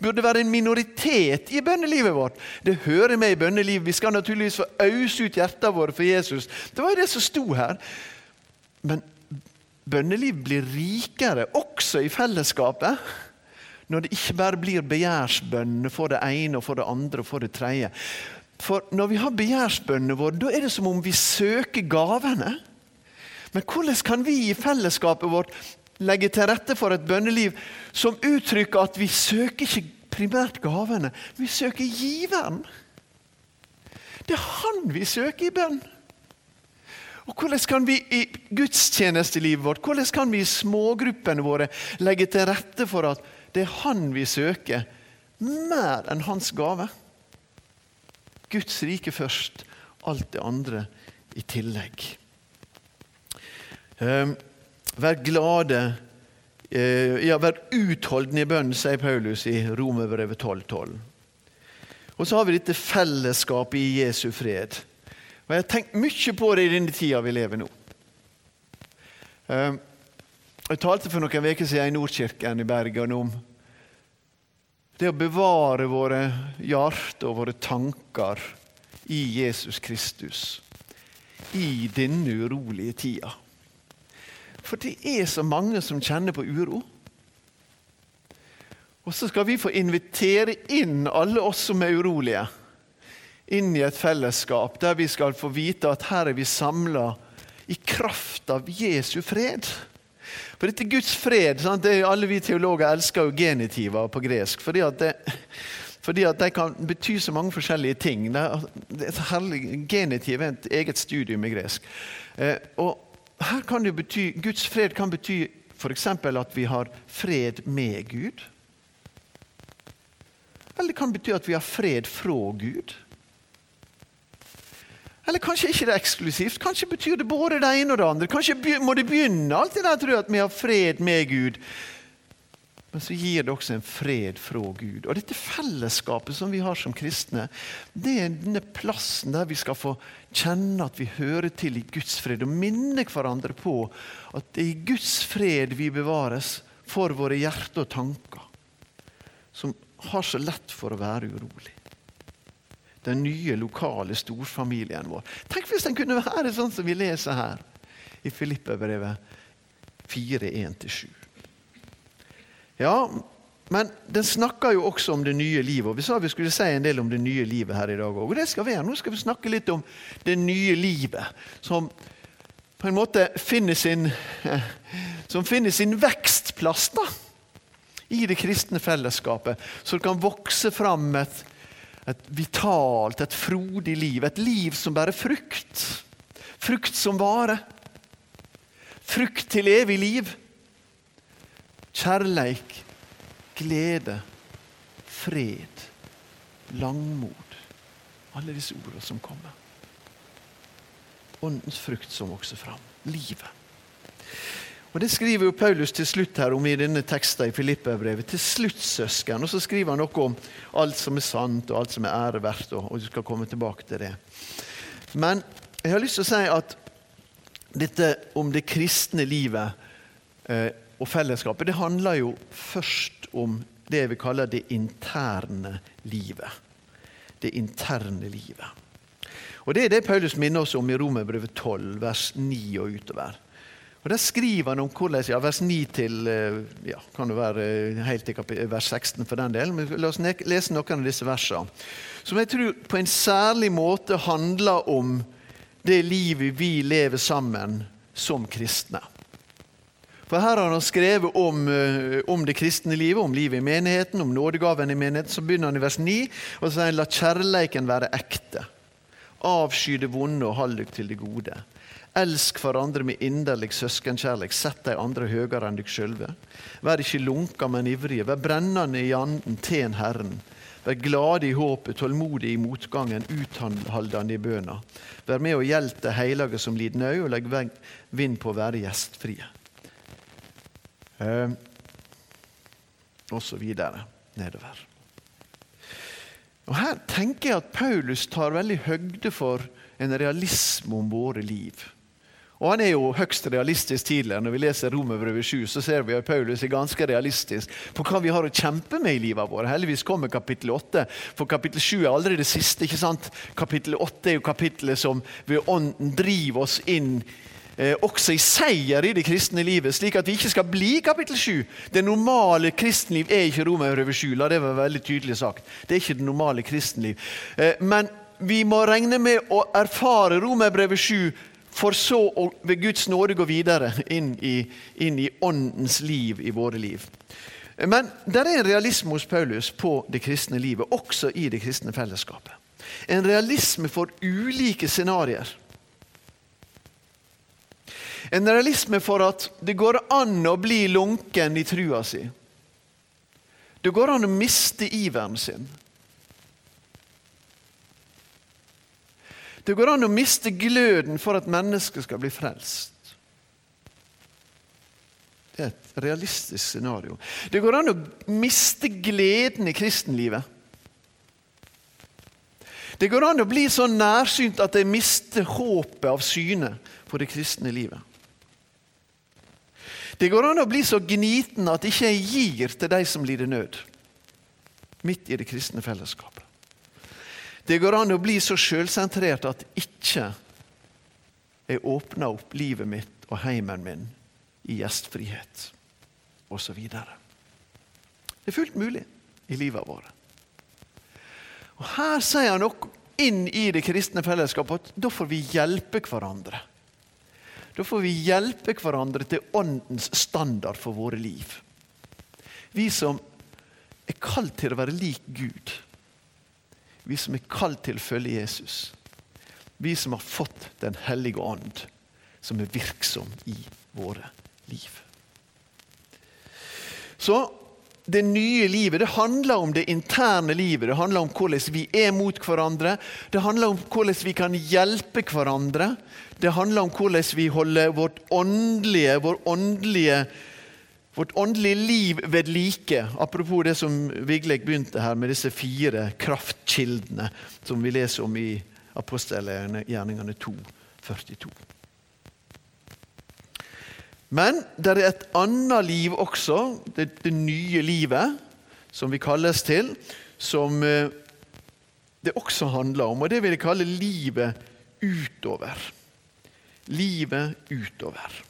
burde være en minoritet i bønnelivet vårt. Det hører med i bønnelivet. Vi skal naturligvis få ause ut hjertene våre for Jesus. Det var jo det som sto her. Men bønneliv blir rikere også i fellesskapet når det ikke bare blir begjærsbønner for det ene og for det andre og for det tredje. For når vi har begjærsbønnene våre, da er det som om vi søker gavene. Men hvordan kan vi i fellesskapet vårt legge til rette for et bønneliv som uttrykker at vi søker ikke primært gavene, vi søker giveren? Det er han vi søker i bønn. Og Hvordan kan vi i gudstjenestelivet vårt, hvordan kan vi i smågruppene våre legge til rette for at det er Han vi søker, mer enn Hans gave. Guds rike først, alt det andre i tillegg. Um, vær glade, uh, ja, vær utholdende i bønn, sier Paulus i Romerbrevet 12,12. 12. Og så har vi dette fellesskapet i Jesu fred. Og Jeg har tenkt mye på det i denne tida vi lever nå. Um, jeg talte for noen uker siden i Nordkirken i Bergen om det å bevare våre hjerter og våre tanker i Jesus Kristus i denne urolige tida. For det er så mange som kjenner på uro. Og så skal vi få invitere inn alle oss som er urolige, inn i et fellesskap der vi skal få vite at her er vi samla i kraft av Jesu fred. For dette Guds fred sant? Det er Alle vi teologer elsker jo genitiver på gresk. fordi at det, fordi at de kan bety så mange forskjellige ting. Det er herlig, genitiv er et eget studium i gresk. Eh, og her kan det bety, Guds fred kan bety f.eks. at vi har fred med Gud. Eller det kan bety at vi har fred fra Gud. Eller kanskje ikke det er eksklusivt. Kanskje betyr det både det ene og det andre. Kanskje må det begynne alltid der tror jeg, at vi har fred med Gud. Men så gir det også en fred fra Gud. Og dette fellesskapet som vi har som kristne, det er denne plassen der vi skal få kjenne at vi hører til i Guds fred, og minne hverandre på at det er i Guds fred vi bevares for våre hjerter og tanker, som har så lett for å være urolig den nye, lokale storfamilien vår. Tenk hvis den kunne være sånn som vi leser her i Filippebrevet 4.1-7. Ja, men den snakker jo også om det nye livet. og Vi sa vi skulle si en del om det nye livet her i dag òg. Og det skal vi gjøre. Nå skal vi snakke litt om det nye livet, som på en måte finner sin, *laughs* som finner sin vekstplass da, i det kristne fellesskapet. Så det kan vokse fram et et vitalt, et frodig liv. Et liv som bærer frukt. Frukt som vare. Frukt til evig liv. Kjærleik, glede, fred, langmod. Alle disse ordene som kommer. Åndens frukt som vokser fram. Livet. Og Det skriver jo Paulus til slutt her om i denne teksten i Filippebrevet. Til slutt, søsken. Og så skriver han noe om alt som er sant og alt som er æreverdt. Og, og du skal komme tilbake til det. Men jeg har lyst til å si at dette om det kristne livet eh, og fellesskapet, det handler jo først om det vi kaller det interne livet. Det interne livet. Og Det er det Paulus minner oss om i Romerbrevet 12, vers 9 og utover. Og Der skriver han om hvordan ja, vers 9 til eh, ja, kan det være eh, helt til vers 16 for den del. Men la oss lese noen av disse versene. Som jeg tror på en særlig måte handler om det livet vi lever sammen som kristne. For her har han skrevet om, eh, om, det kristne livet, om livet i menigheten, om nådegaven i menigheten. Så begynner han i vers 9 og sier la kjærleiken være ekte. Avsky det vonde og hold deg til det gode. Elsk hverandre med inderlig søskenkjærlighet. Sett de andre høyere enn dere sjølve. Vær ikke lunka, men ivrige. Vær brennende i anden, tjen Herren. Vær glade i håpet, tålmodige i motgangen, utholdende i bøna. Vær med og hjelp de hellige som lider nød, og legg vind på å være gjestfrie. Eh, og så videre nedover. Og Her tenker jeg at Paulus tar veldig høgde for en realisme om våre liv. Og Han er jo høgst realistisk tidligere. Når vi leser Romerbrevet 7, så ser vi at Paulus er ganske realistisk på hva vi har å kjempe med i livet vårt. Heldigvis kommer kapittel 8, for kapittel 7 er aldri det siste. ikke sant? Kapittel 8 er jo kapittelet som ved ånden driver oss inn også i seier i det kristne livet, slik at vi ikke skal bli kapittel 7. Det normale kristenliv er ikke Romerbrevet 7. La det være veldig tydelig sagt. Det er ikke det normale kristenliv. Eh, men vi må regne med å erfare Romerbrevet 7 for så å ved Guds nåde gå videre inn i, inn i åndens liv i våre liv. Men det er en realisme hos Paulus på det kristne livet, også i det kristne fellesskapet. En realisme for ulike scenarioer. En realisme for at det går an å bli lunken i trua si. Det går an å miste iveren sin. Det går an å miste gløden for at mennesket skal bli frelst. Det er et realistisk scenario. Det går an å miste gleden i kristenlivet. Det går an å bli så nærsynt at jeg mister håpet av syne for det kristne livet. Det går an å bli så gniten at ikke jeg gir til de som lider nød, midt i det kristne fellesskapet. Det går an å bli så sjølsentrert at ikke jeg åpner opp livet mitt og heimen min i gjestfrihet osv. Det er fullt mulig i livet vårt. Og Her sier han noe inn i det kristne fellesskapet at da får vi hjelpe hverandre. Da får vi hjelpe hverandre til åndens standard for våre liv. Vi som er kalt til å være lik Gud vi som er kalt til å følge Jesus. Vi som har fått Den hellige ånd, som er virksom i våre liv. Så det nye livet det handler om det interne livet. Det handler om hvordan vi er mot hverandre. Det handler om hvordan vi kan hjelpe hverandre. Det handler om hvordan vi holder vårt åndelige, vår åndelige vårt åndelige liv ved like. Apropos det som Vigleg begynte her med disse fire kraftkildene som vi leser om i apostelgjerningene 2, 42. Men det er et annet liv også, det, det nye livet, som vi kalles til, som eh, det også handler om. Og det vil jeg kalle livet utover. Livet utover.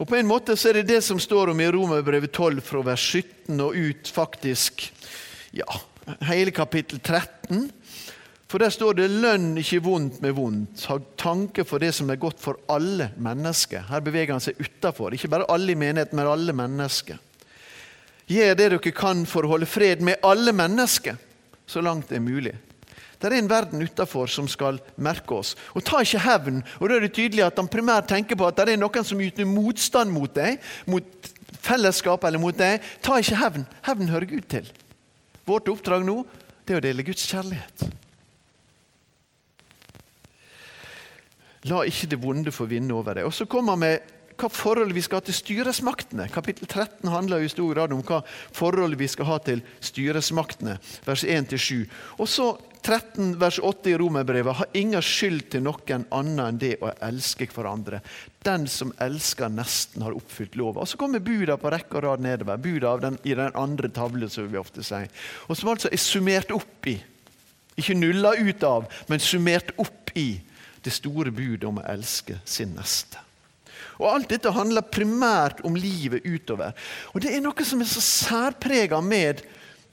Og På en måte så er det det som står om i Romerbrevet 12 fra vers 17 og ut faktisk ja, hele kapittel 13. For der står det 'lønn ikke vondt med vondt'. Ha tanke for det som er godt for alle mennesker. Her beveger han seg utafor. Ikke bare alle i menigheten, men alle mennesker. Gjør det dere kan for å holde fred med alle mennesker, så langt det er mulig. Det er en verden utafor som skal merke oss. Og ta ikke hevn. Og da er det tydelig at Han primært tenker på at det er noen som yter motstand mot deg, mot fellesskap eller mot deg. Ta ikke hevn. Hevn hører Gud til. Vårt oppdrag nå det er å dele Guds kjærlighet. La ikke det vonde få vinne over deg. Og Så kommer vi hva forhold vi skal ha til styresmaktene. Kapittel 13 handler i stor grad om hva forhold vi skal ha til styresmaktene. Vers 1-7. Og så 13 vers 8 i Romerbrevet har ingen skyld til noen annen enn det å elske hverandre. Den som elsker nesten, har oppfylt lova. Og Så kommer buda på rekke og rad nedover. Buda den, i den andre tavlen, som vi ofte sier. Og Som altså er summert opp i, ikke nulla ut av, men summert opp i det store budet om å elske sin neste. Og Alt dette handler primært om livet utover. Og Det er noe som er så særprega med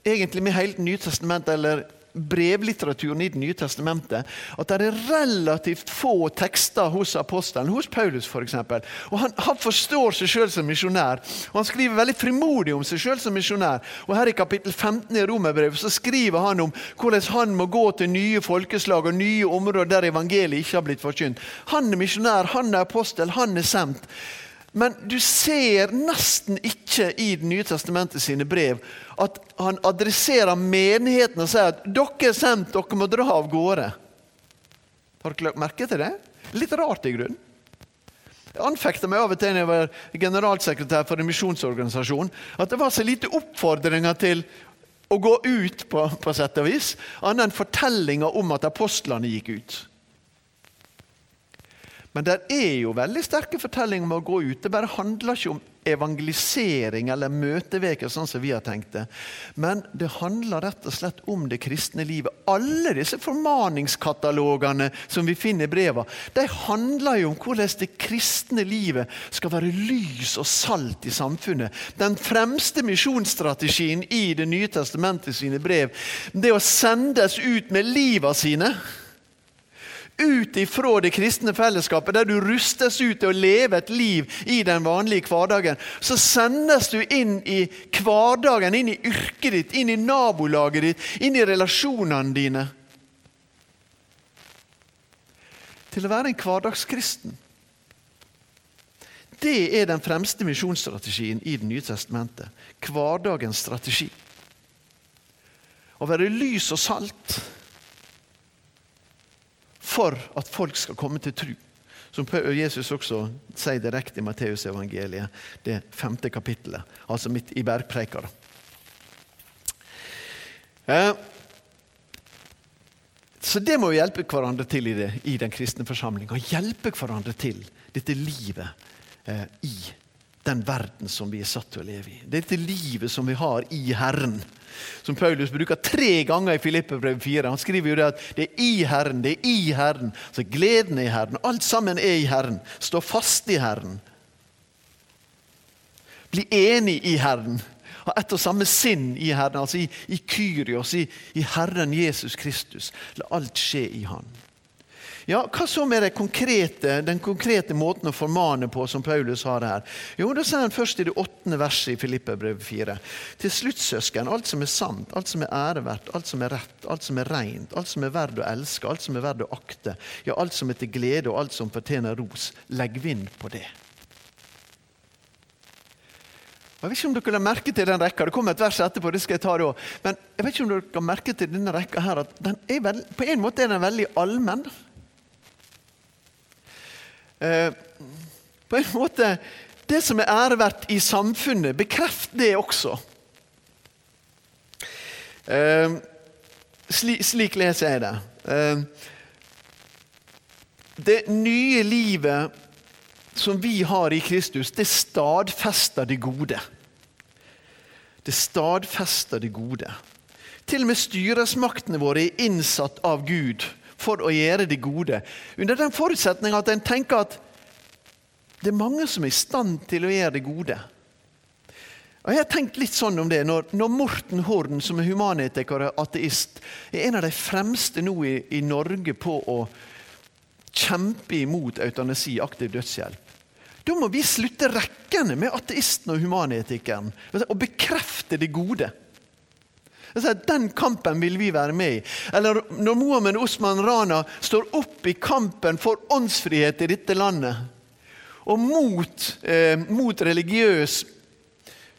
egentlig med hele Nye testamentet, eller brevlitteraturen i Det nye testamentet at det er relativt få tekster hos apostelen, hos Paulus f.eks. Og han, han, forstår seg sjøl som misjonær, og han skriver veldig frimodig om seg sjøl som misjonær. Og her I kapittel 15 i Romerbrevet så skriver han om hvordan han må gå til nye folkeslag og nye områder der evangeliet ikke har blitt forkynt. Han er misjonær, han er apostel, han er sendt. Men du ser nesten ikke i Det nye testamentet sine brev at han adresserer menigheten og sier at dere er sendt, dere må dra av gårde. Har dere lagt merke til det? Litt rart i grunnen. Jeg anfekta meg av og til da jeg var generalsekretær for en misjonsorganisasjon, at det var så lite oppfordringer til å gå ut, på, på sett og vis, annet enn fortellinga om at apostlene gikk ut. Men det er jo veldig sterke fortellinger om å gå ut. Det bare handler ikke om evangelisering eller møteveker, sånn som vi har tenkt det. Men det handler rett og slett om det kristne livet. Alle disse formaningskatalogene som vi finner i breva, de handler jo om hvordan det kristne livet skal være lys og salt i samfunnet. Den fremste misjonsstrategien i Det nye testamentet sine brev, det å sendes ut med livet sine ut ifra det kristne fellesskapet, der du rustes ut til å leve et liv i den vanlige hverdagen, så sendes du inn i hverdagen, inn i yrket ditt, inn i nabolaget ditt, inn i relasjonene dine. Til å være en hverdagskristen. Det er den fremste misjonsstrategien i Det nye testamentet. Hverdagens strategi. Å være lys og salt for at folk skal komme til tro. Som Jesus også sier direkte i Matteusevangeliet, det femte kapittelet, altså midt i bergpreika. Eh, så det må vi hjelpe hverandre til i, det, i den kristne forsamlinga. Hjelpe hverandre til dette livet eh, i den verden som vi er satt til å leve i. Dette livet som vi har i Herren som Paulus bruker tre ganger i Filippebrevet 4. Han skriver jo det at det er i Herren, det er i Herren. Så gleden er i Herren. Alt sammen er i Herren. Stå fast i Herren. Bli enig i Herren. Ha ett og samme sinn i Herren, altså i, i Kyrios, i, i Herren Jesus Kristus. La alt skje i Han. Ja, Hva så med konkrete, den konkrete måten å formane på som Paulus har her? Jo, Da sier han først i det åttende verset i Filippebrevet 4. Til slutt, søsken, alt som er sant, alt som er æreverdt, alt som er rett, alt som er rent, alt som er verdt å elske, alt som er verdt å akte, ja, alt som er til glede og alt som fortjener ros, legg vind på det. Jeg vet ikke om dere la merke til den rekka. Det kommer et vers etterpå. det skal jeg ta det også. Men jeg vet ikke om dere har merke til denne rekka her, at den veld, på en måte er den veldig allmenn. Eh, på en måte Det som er æreverdt i samfunnet, bekreft det også. Eh, slik, slik leser jeg det. Eh, det nye livet som vi har i Kristus, det stadfester det gode. Det stadfester det gode. Til og med styresmaktene våre er innsatt av Gud for å gjøre det gode. Under den forutsetning at en tenker at det er mange som er i stand til å gjøre det gode. Og Jeg har tenkt litt sånn om det, Når, når Morten Horn, som er humanetiker og ateist, er en av de fremste nå i, i Norge på å kjempe imot eutanasi, aktiv dødshjelp, da må vi slutte rekkene med ateisten og humanetikeren og bekrefte det gode. Den kampen vil vi være med i. Eller når Mohammed Osman Rana står opp i kampen for åndsfrihet i dette landet, og mot, eh, mot religiøs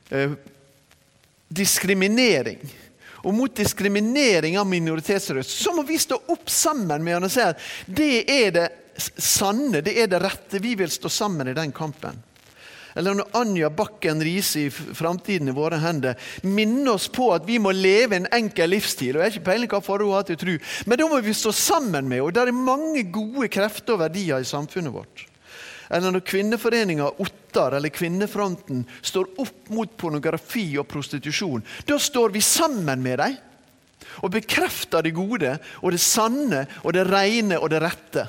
eh, diskriminering og mot diskriminering av minoritetsrøst, så må vi stå opp sammen med han og si at det er det sanne, det er det rette. Vi vil stå sammen i den kampen. Eller når Anja Bakken Riise i framtiden i våre hender minner oss på at vi må leve en enkel livsstil. og Jeg har ikke peiling hva for hun har til tro, men da må vi stå sammen med henne. Det er mange gode krefter og verdier i samfunnet vårt. Eller når kvinneforeninga Ottar eller Kvinnefronten står opp mot pornografi og prostitusjon. Da står vi sammen med dem og bekrefter det gode og det sanne og det rene og det rette.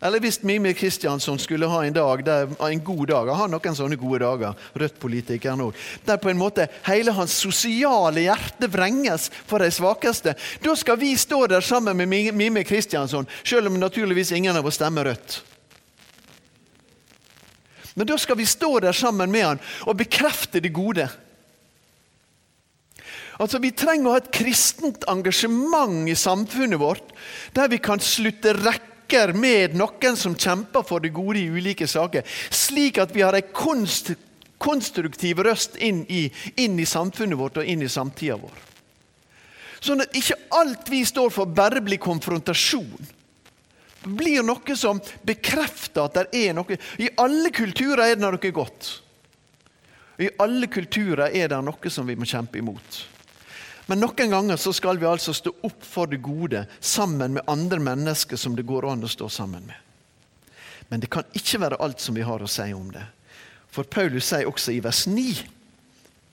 Eller hvis Mimir Kristiansson skulle ha en dag, der, en god dag Han har noen sånne gode dager, Rødt-politikeren òg. Der på en måte hele hans sosiale hjerte vrenges for de svakeste. Da skal vi stå der sammen med Mimir Kristiansson, selv om naturligvis ingen av oss stemmer Rødt. Men da skal vi stå der sammen med han og bekrefte det gode. Altså, Vi trenger å ha et kristent engasjement i samfunnet vårt, der vi kan slutte rekke snakker med noen som kjemper for det gode i ulike saker, slik at vi har en konst, konstruktiv røst inn i, inn i, samfunnet vårt og inn i samtida vår. Sånn at ikke alt vi står for, bare blir konfrontasjon. Det blir noe som bekrefter at det er noe I alle kulturer er det noe godt. I alle kulturer er det noe som vi må kjempe imot. Men noen ganger så skal vi altså stå opp for det gode sammen med andre mennesker som det går an å stå sammen med. Men det kan ikke være alt som vi har å si om det. For Paulus sier også i vers 9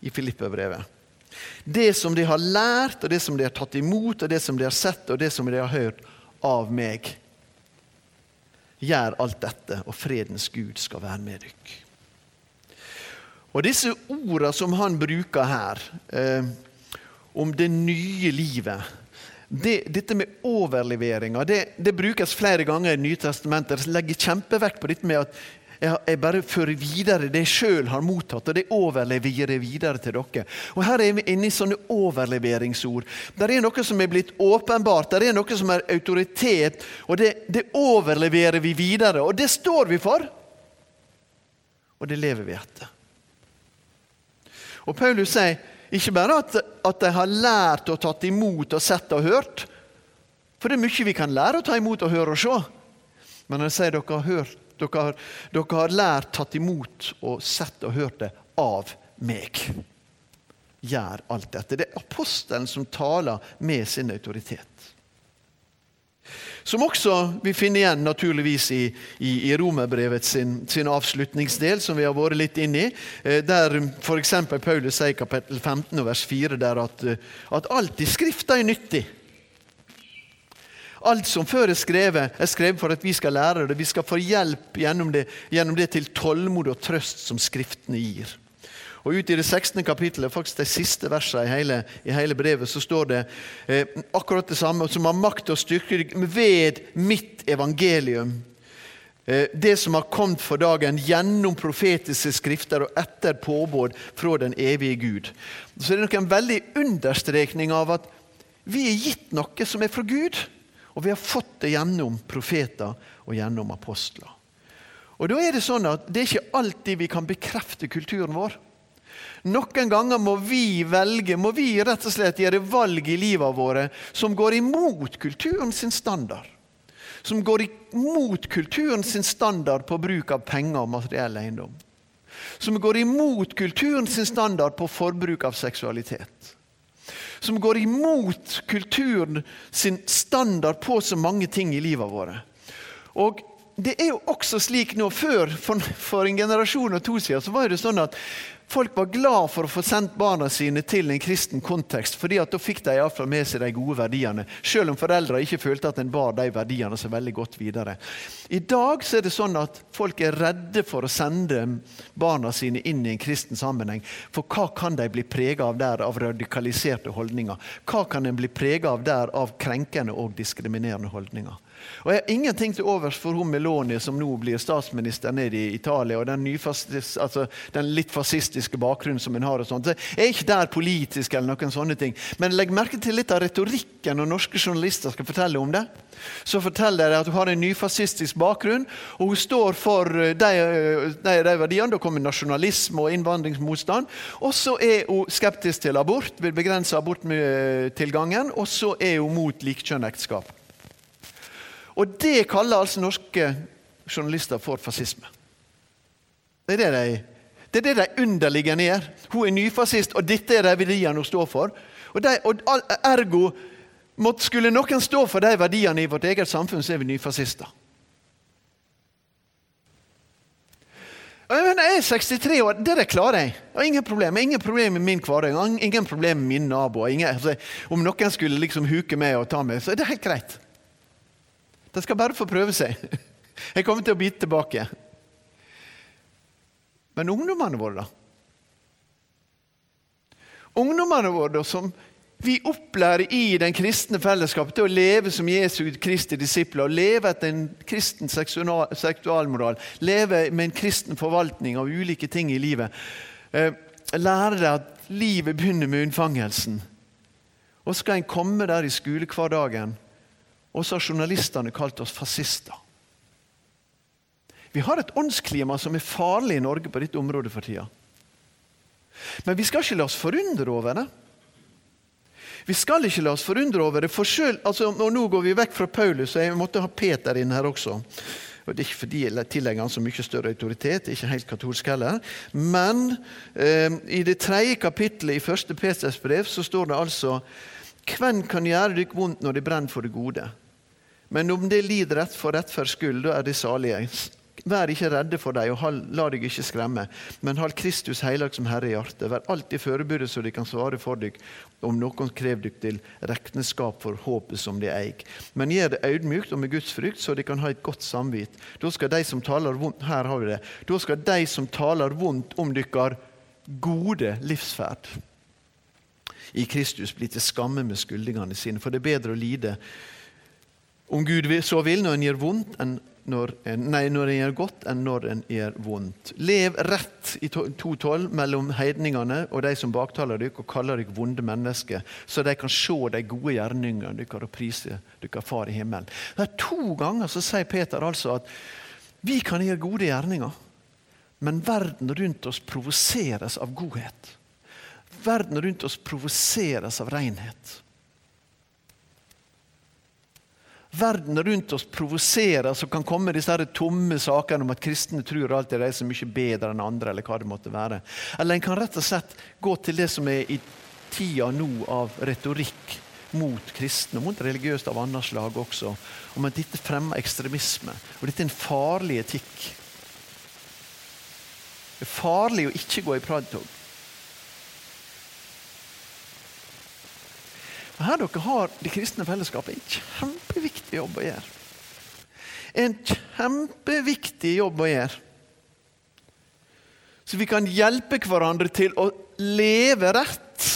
i Filippebrevet Det som de har lært, og det som de har tatt imot, og det som de har sett, og det som de har hørt av meg. Gjør alt dette, og fredens Gud skal være med dere. Og Disse ordene som han bruker her, eh, om det nye livet. Det, dette med overleveringa det, det, brukes flere ganger i Nytestamentet. Jeg legger kjempevekt på dette med at jeg, jeg bare fører videre det jeg sjøl har mottatt, og det overleverer jeg videre til dere. Og Her er vi inne i sånne overleveringsord. Der er noe som er blitt åpenbart, der er noe som er autoritet, og det, det overleverer vi videre. Og det står vi for, og det lever vi etter. Og Paulus sier ikke bare at, at de har lært og tatt imot og sett og hørt. For det er mye vi kan lære å ta imot og høre og se. Men han sier dere har, hørt, dere har, dere har lært, tatt imot og sett og hørt det av meg. Gjør alt dette. Det er apostelen som taler med sin autoritet. Som også vi finner igjen naturligvis i, i, i Romerbrevet sin, sin, avslutningsdel, som vi har vært litt inne i. Eh, der f.eks. Paulus sier i kapittel 15 vers 4 der at, eh, at alt i Skrifta er nyttig. Alt som før er skrevet, er skrevet for at vi skal lære det. Vi skal få hjelp gjennom det, gjennom det til tålmod og trøst som Skriftene gir. Og Ut i det 16. kapittelet, faktisk de siste versene i hele, i hele brevet, så står det eh, akkurat det samme. Som har makt og styrke ved mitt evangelium. Eh, det som har kommet for dagen gjennom profetiske skrifter og etter påbud fra den evige Gud. Så det er nok en veldig understrekning av at vi er gitt noe som er fra Gud. Og vi har fått det gjennom profeter og gjennom apostler. Og da er Det sånn at det er ikke alltid vi kan bekrefte kulturen vår. Noen ganger må vi velge, må vi rett og slett gjøre valg i livet våre som går imot kulturen sin standard. Som går imot kulturen sin standard på bruk av penger og materiell eiendom. Som går imot kulturen sin standard på forbruk av seksualitet. Som går imot kulturen sin standard på så mange ting i livet våre. Og det er jo også slik nå, Før, for, for en generasjon og to siden, så var det sånn at Folk var glad for å få sendt barna sine til en kristen kontekst, fordi at da fikk de iallfall med seg de gode verdiene, selv om foreldre ikke følte at en bar de verdiene så veldig godt videre. I dag så er det sånn at folk er redde for å sende barna sine inn i en kristen sammenheng. For hva kan de bli prega av der av radikaliserte holdninger? Hva kan en bli prega av der av krenkende og diskriminerende holdninger? Og Jeg har ingenting til overs for hun Meloni som nå blir statsminister nede i Italia, og den, altså, den litt fascistiske bakgrunnen som hun har. og sånt. Jeg er ikke der politisk, eller noen sånne ting, men legg merke til litt av retorikken når norske journalister skal fortelle om det. Så forteller de at hun har en nyfascistisk bakgrunn, og hun står for eh, de, eh, de, de verdiene. Da kommer nasjonalisme og innvandringsmotstand. Og så er hun skeptisk til abort, vil begrense aborttilgangen, og så er hun mot likkjønnekteskap. Og det kaller altså norske journalister for fascisme. Det er det de, det er det de underliggende gjør. Hun er nyfascist, og dette er de verdiene hun står for. Og, de, og Ergo måtte, skulle noen stå for de verdiene i vårt eget samfunn, så er vi nyfascister. Jeg er 63 år, det klarer jeg. jeg ingen problem. Ingen problem med min hverdag, ingen problem med mine naboer. Ingen, altså, om noen skulle liksom huke meg og ta meg, så er det helt greit. De skal bare få prøve seg. Jeg kommer til å bite tilbake. Men ungdommene våre, da? Ungdommene våre som vi opplærer i den kristne fellesskapet til å leve som Jesu Kristi disipler, leve etter en kristen seksualmoral, leve med en kristen forvaltning av ulike ting i livet. Eh, lære deg at livet begynner med unnfangelsen. Og skal en komme der i skolehverdagen, og så har journalistene kalt oss fascister. Vi har et åndsklima som er farlig i Norge på dette området for tida. Men vi skal ikke la oss forundre over det. Vi skal ikke la oss forundre over det. For selv, altså, og Nå går vi vekk fra Paulus, og jeg måtte ha Peter inn her også. Og Det er ikke fordi jeg tillegger han så mye større autoritet, ikke helt katolsk heller. Men eh, i det tredje kapittelet i første Peters brev så står det altså Hvem kan gjøre dere vondt når de brenner for det gode? Men om det lider rett for rettferds skyld, da er de salige. Vær ikke redde for dem, og la deg ikke skremme, men hold Kristus heilag som Herre i hjertet. Vær alltid forberedt så de kan svare for deg om noen krever deg til regnskap for håpet som de eier. Men gjør det audmjukt og med Guds frykt, så de kan ha et godt samvitt. Da skal de som taler vondt her har vi det, da skal de som taler vondt om dere, gode livsferd i Kristus bli til skamme med skyldningene sine. For det er bedre å lide om Gud så vil når en gjør vondt, enn når en, nei, når en gjør godt, enn når en gjør vondt. Lev rett i 2.12 mellom heidningene og de som baktaler dere og kaller dere vonde mennesker, så de kan se de gode gjerningene dere og prise dere Far i himmelen. Det er To ganger så sier Peter altså at vi kan gjøre gode gjerninger, men verden rundt oss provoseres av godhet. Verden rundt oss provoseres av renhet. Verden rundt oss provoserer, så kan komme disse her tomme sakene om at kristne tror alltid de er så mye bedre enn andre. Eller hva det måtte være. Eller en kan rett og slett gå til det som er i tida nå av retorikk mot kristne, mot religiøst av annet slag også, om at dette fremmer ekstremisme. Og dette er en farlig etikk. Det er farlig å ikke gå i pradtog. Her dere har det kristne fellesskapet en kjempeviktig jobb å gjøre. En kjempeviktig jobb å gjøre. Så vi kan hjelpe hverandre til å leve rett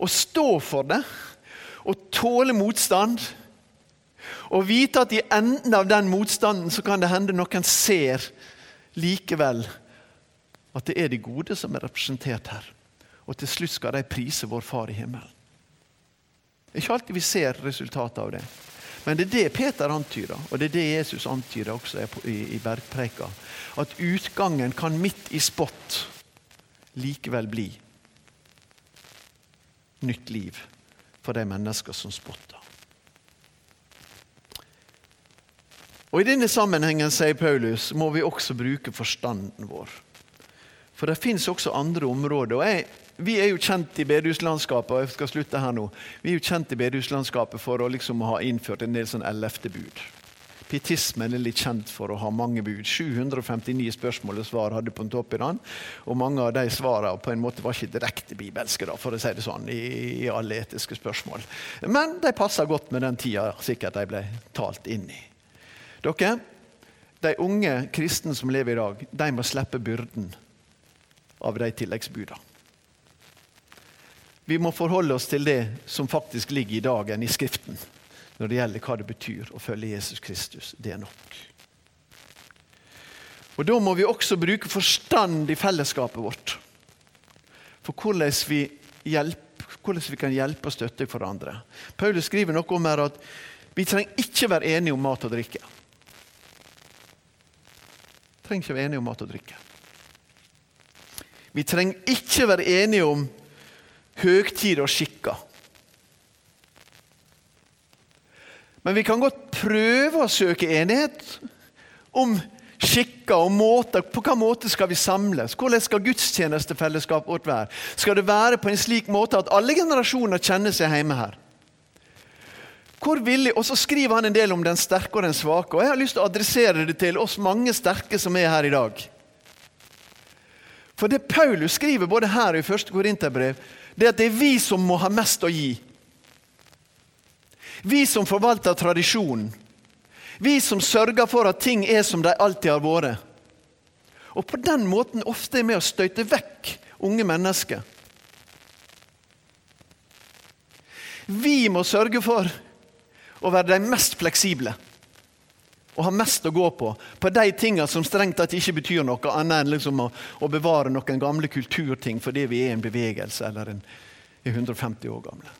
og stå for det og tåle motstand. Og vite at i enden av den motstanden så kan det hende noen ser likevel at det er de gode som er representert her. Og til slutt skal de prise vår Far i himmelen. Ikke alltid vi ser resultatet av det. Men det er det Peter antyder, og det er det Jesus antyder også i, i bergpreika. At utgangen kan midt i spott likevel bli nytt liv for de mennesker som spotter. Og I denne sammenhengen sier Paulus, må vi også bruke forstanden vår. For det fins også andre områder. og jeg vi er jo kjent i bedehuslandskapet og jeg skal slutte her nå, vi er jo kjent i bedehuslandskapet for å liksom ha innført en del sånn ellevte bud. Pietismen er litt kjent for å ha mange bud. 759 spørsmål og svar hadde på en topp i den. Og mange av de svarene på en måte var ikke direkte bibelske, da, for å si det sånn, i, i alle etiske spørsmål. Men de passer godt med den tida sikkert de ble talt inn i. Dere, de unge kristne som lever i dag, de må slippe byrden av de tilleggsbudene. Vi må forholde oss til det som faktisk ligger i dagen i Skriften når det gjelder hva det betyr å følge Jesus Kristus. Det er nok. Og Da må vi også bruke forstand i fellesskapet vårt for hvordan vi, hjelper, hvordan vi kan hjelpe og støtte hverandre. Paulus skriver noe om her at vi trenger ikke være enige om mat og drikke. Vi trenger ikke være enige om mat og drikke. Vi trenger ikke være enige om høgtider og skikker. Men vi kan godt prøve å søke enighet om skikker og måter. På hvilken måte skal vi samles? Hvordan skal gudstjenestefellesskapet vårt være? Skal det være på en slik måte at alle generasjoner kjenner seg hjemme her? Hvor villig, Og så skriver han en del om den sterke og den svake. og Jeg har lyst til å adressere det til oss mange sterke som er her i dag. For det Paulus skriver både her og i 1. Korinterbrev, det er at det er vi som må ha mest å gi. Vi som forvalter tradisjonen. Vi som sørger for at ting er som de alltid har vært. Og på den måten ofte er med å støyte vekk unge mennesker. Vi må sørge for å være de mest fleksible og har mest å gå på på de tingene som strengt tatt ikke betyr noe annet enn liksom å, å, bevare noen gamle kulturting fordi vi er en bevegelse eller en, er 150 år gamle.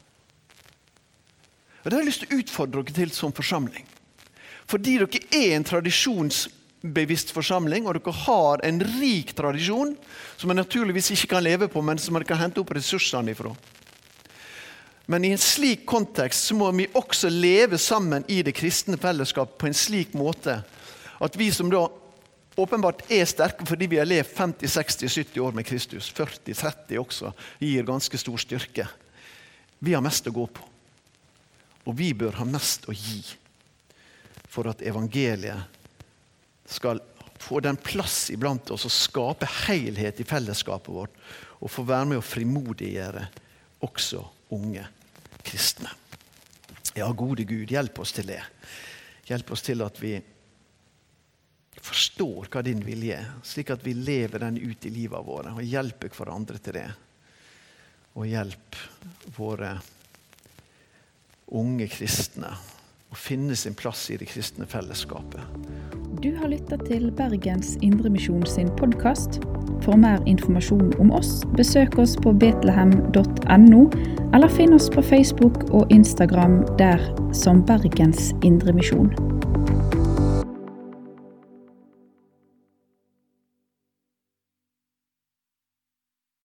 Og Det har jeg lyst til å utfordre dere til som forsamling. Fordi dere er en tradisjonsbevisst forsamling, og dere har en rik tradisjon som man naturligvis ikke kan leve på, men som man kan hente opp ressursene ifra. Men i en slik kontekst så må vi også leve sammen i det kristne fellesskap på en slik måte at vi som da åpenbart er sterke fordi vi har levd 50-60-70 år med Kristus, 40-30 også, gir ganske stor styrke. Vi har mest å gå på. Og vi bør ha mest å gi for at evangeliet skal få den plass iblant oss og skape helhet i fellesskapet vårt, og få være med å frimodiggjøre også unge kristne. Ja, gode Gud, hjelp oss til det. Hjelp oss til at vi forstår hva din vilje er, slik at vi lever den ut i livet våre. Og hjelper hverandre til det. Og hjelp våre unge kristne å finne sin plass i det kristne fellesskapet. Du har lytta til Bergens Indremisjon sin podkast. For mer informasjon om oss, besøk oss på betlehem.no, eller finn oss på Facebook og Instagram der som Bergens Indremisjon.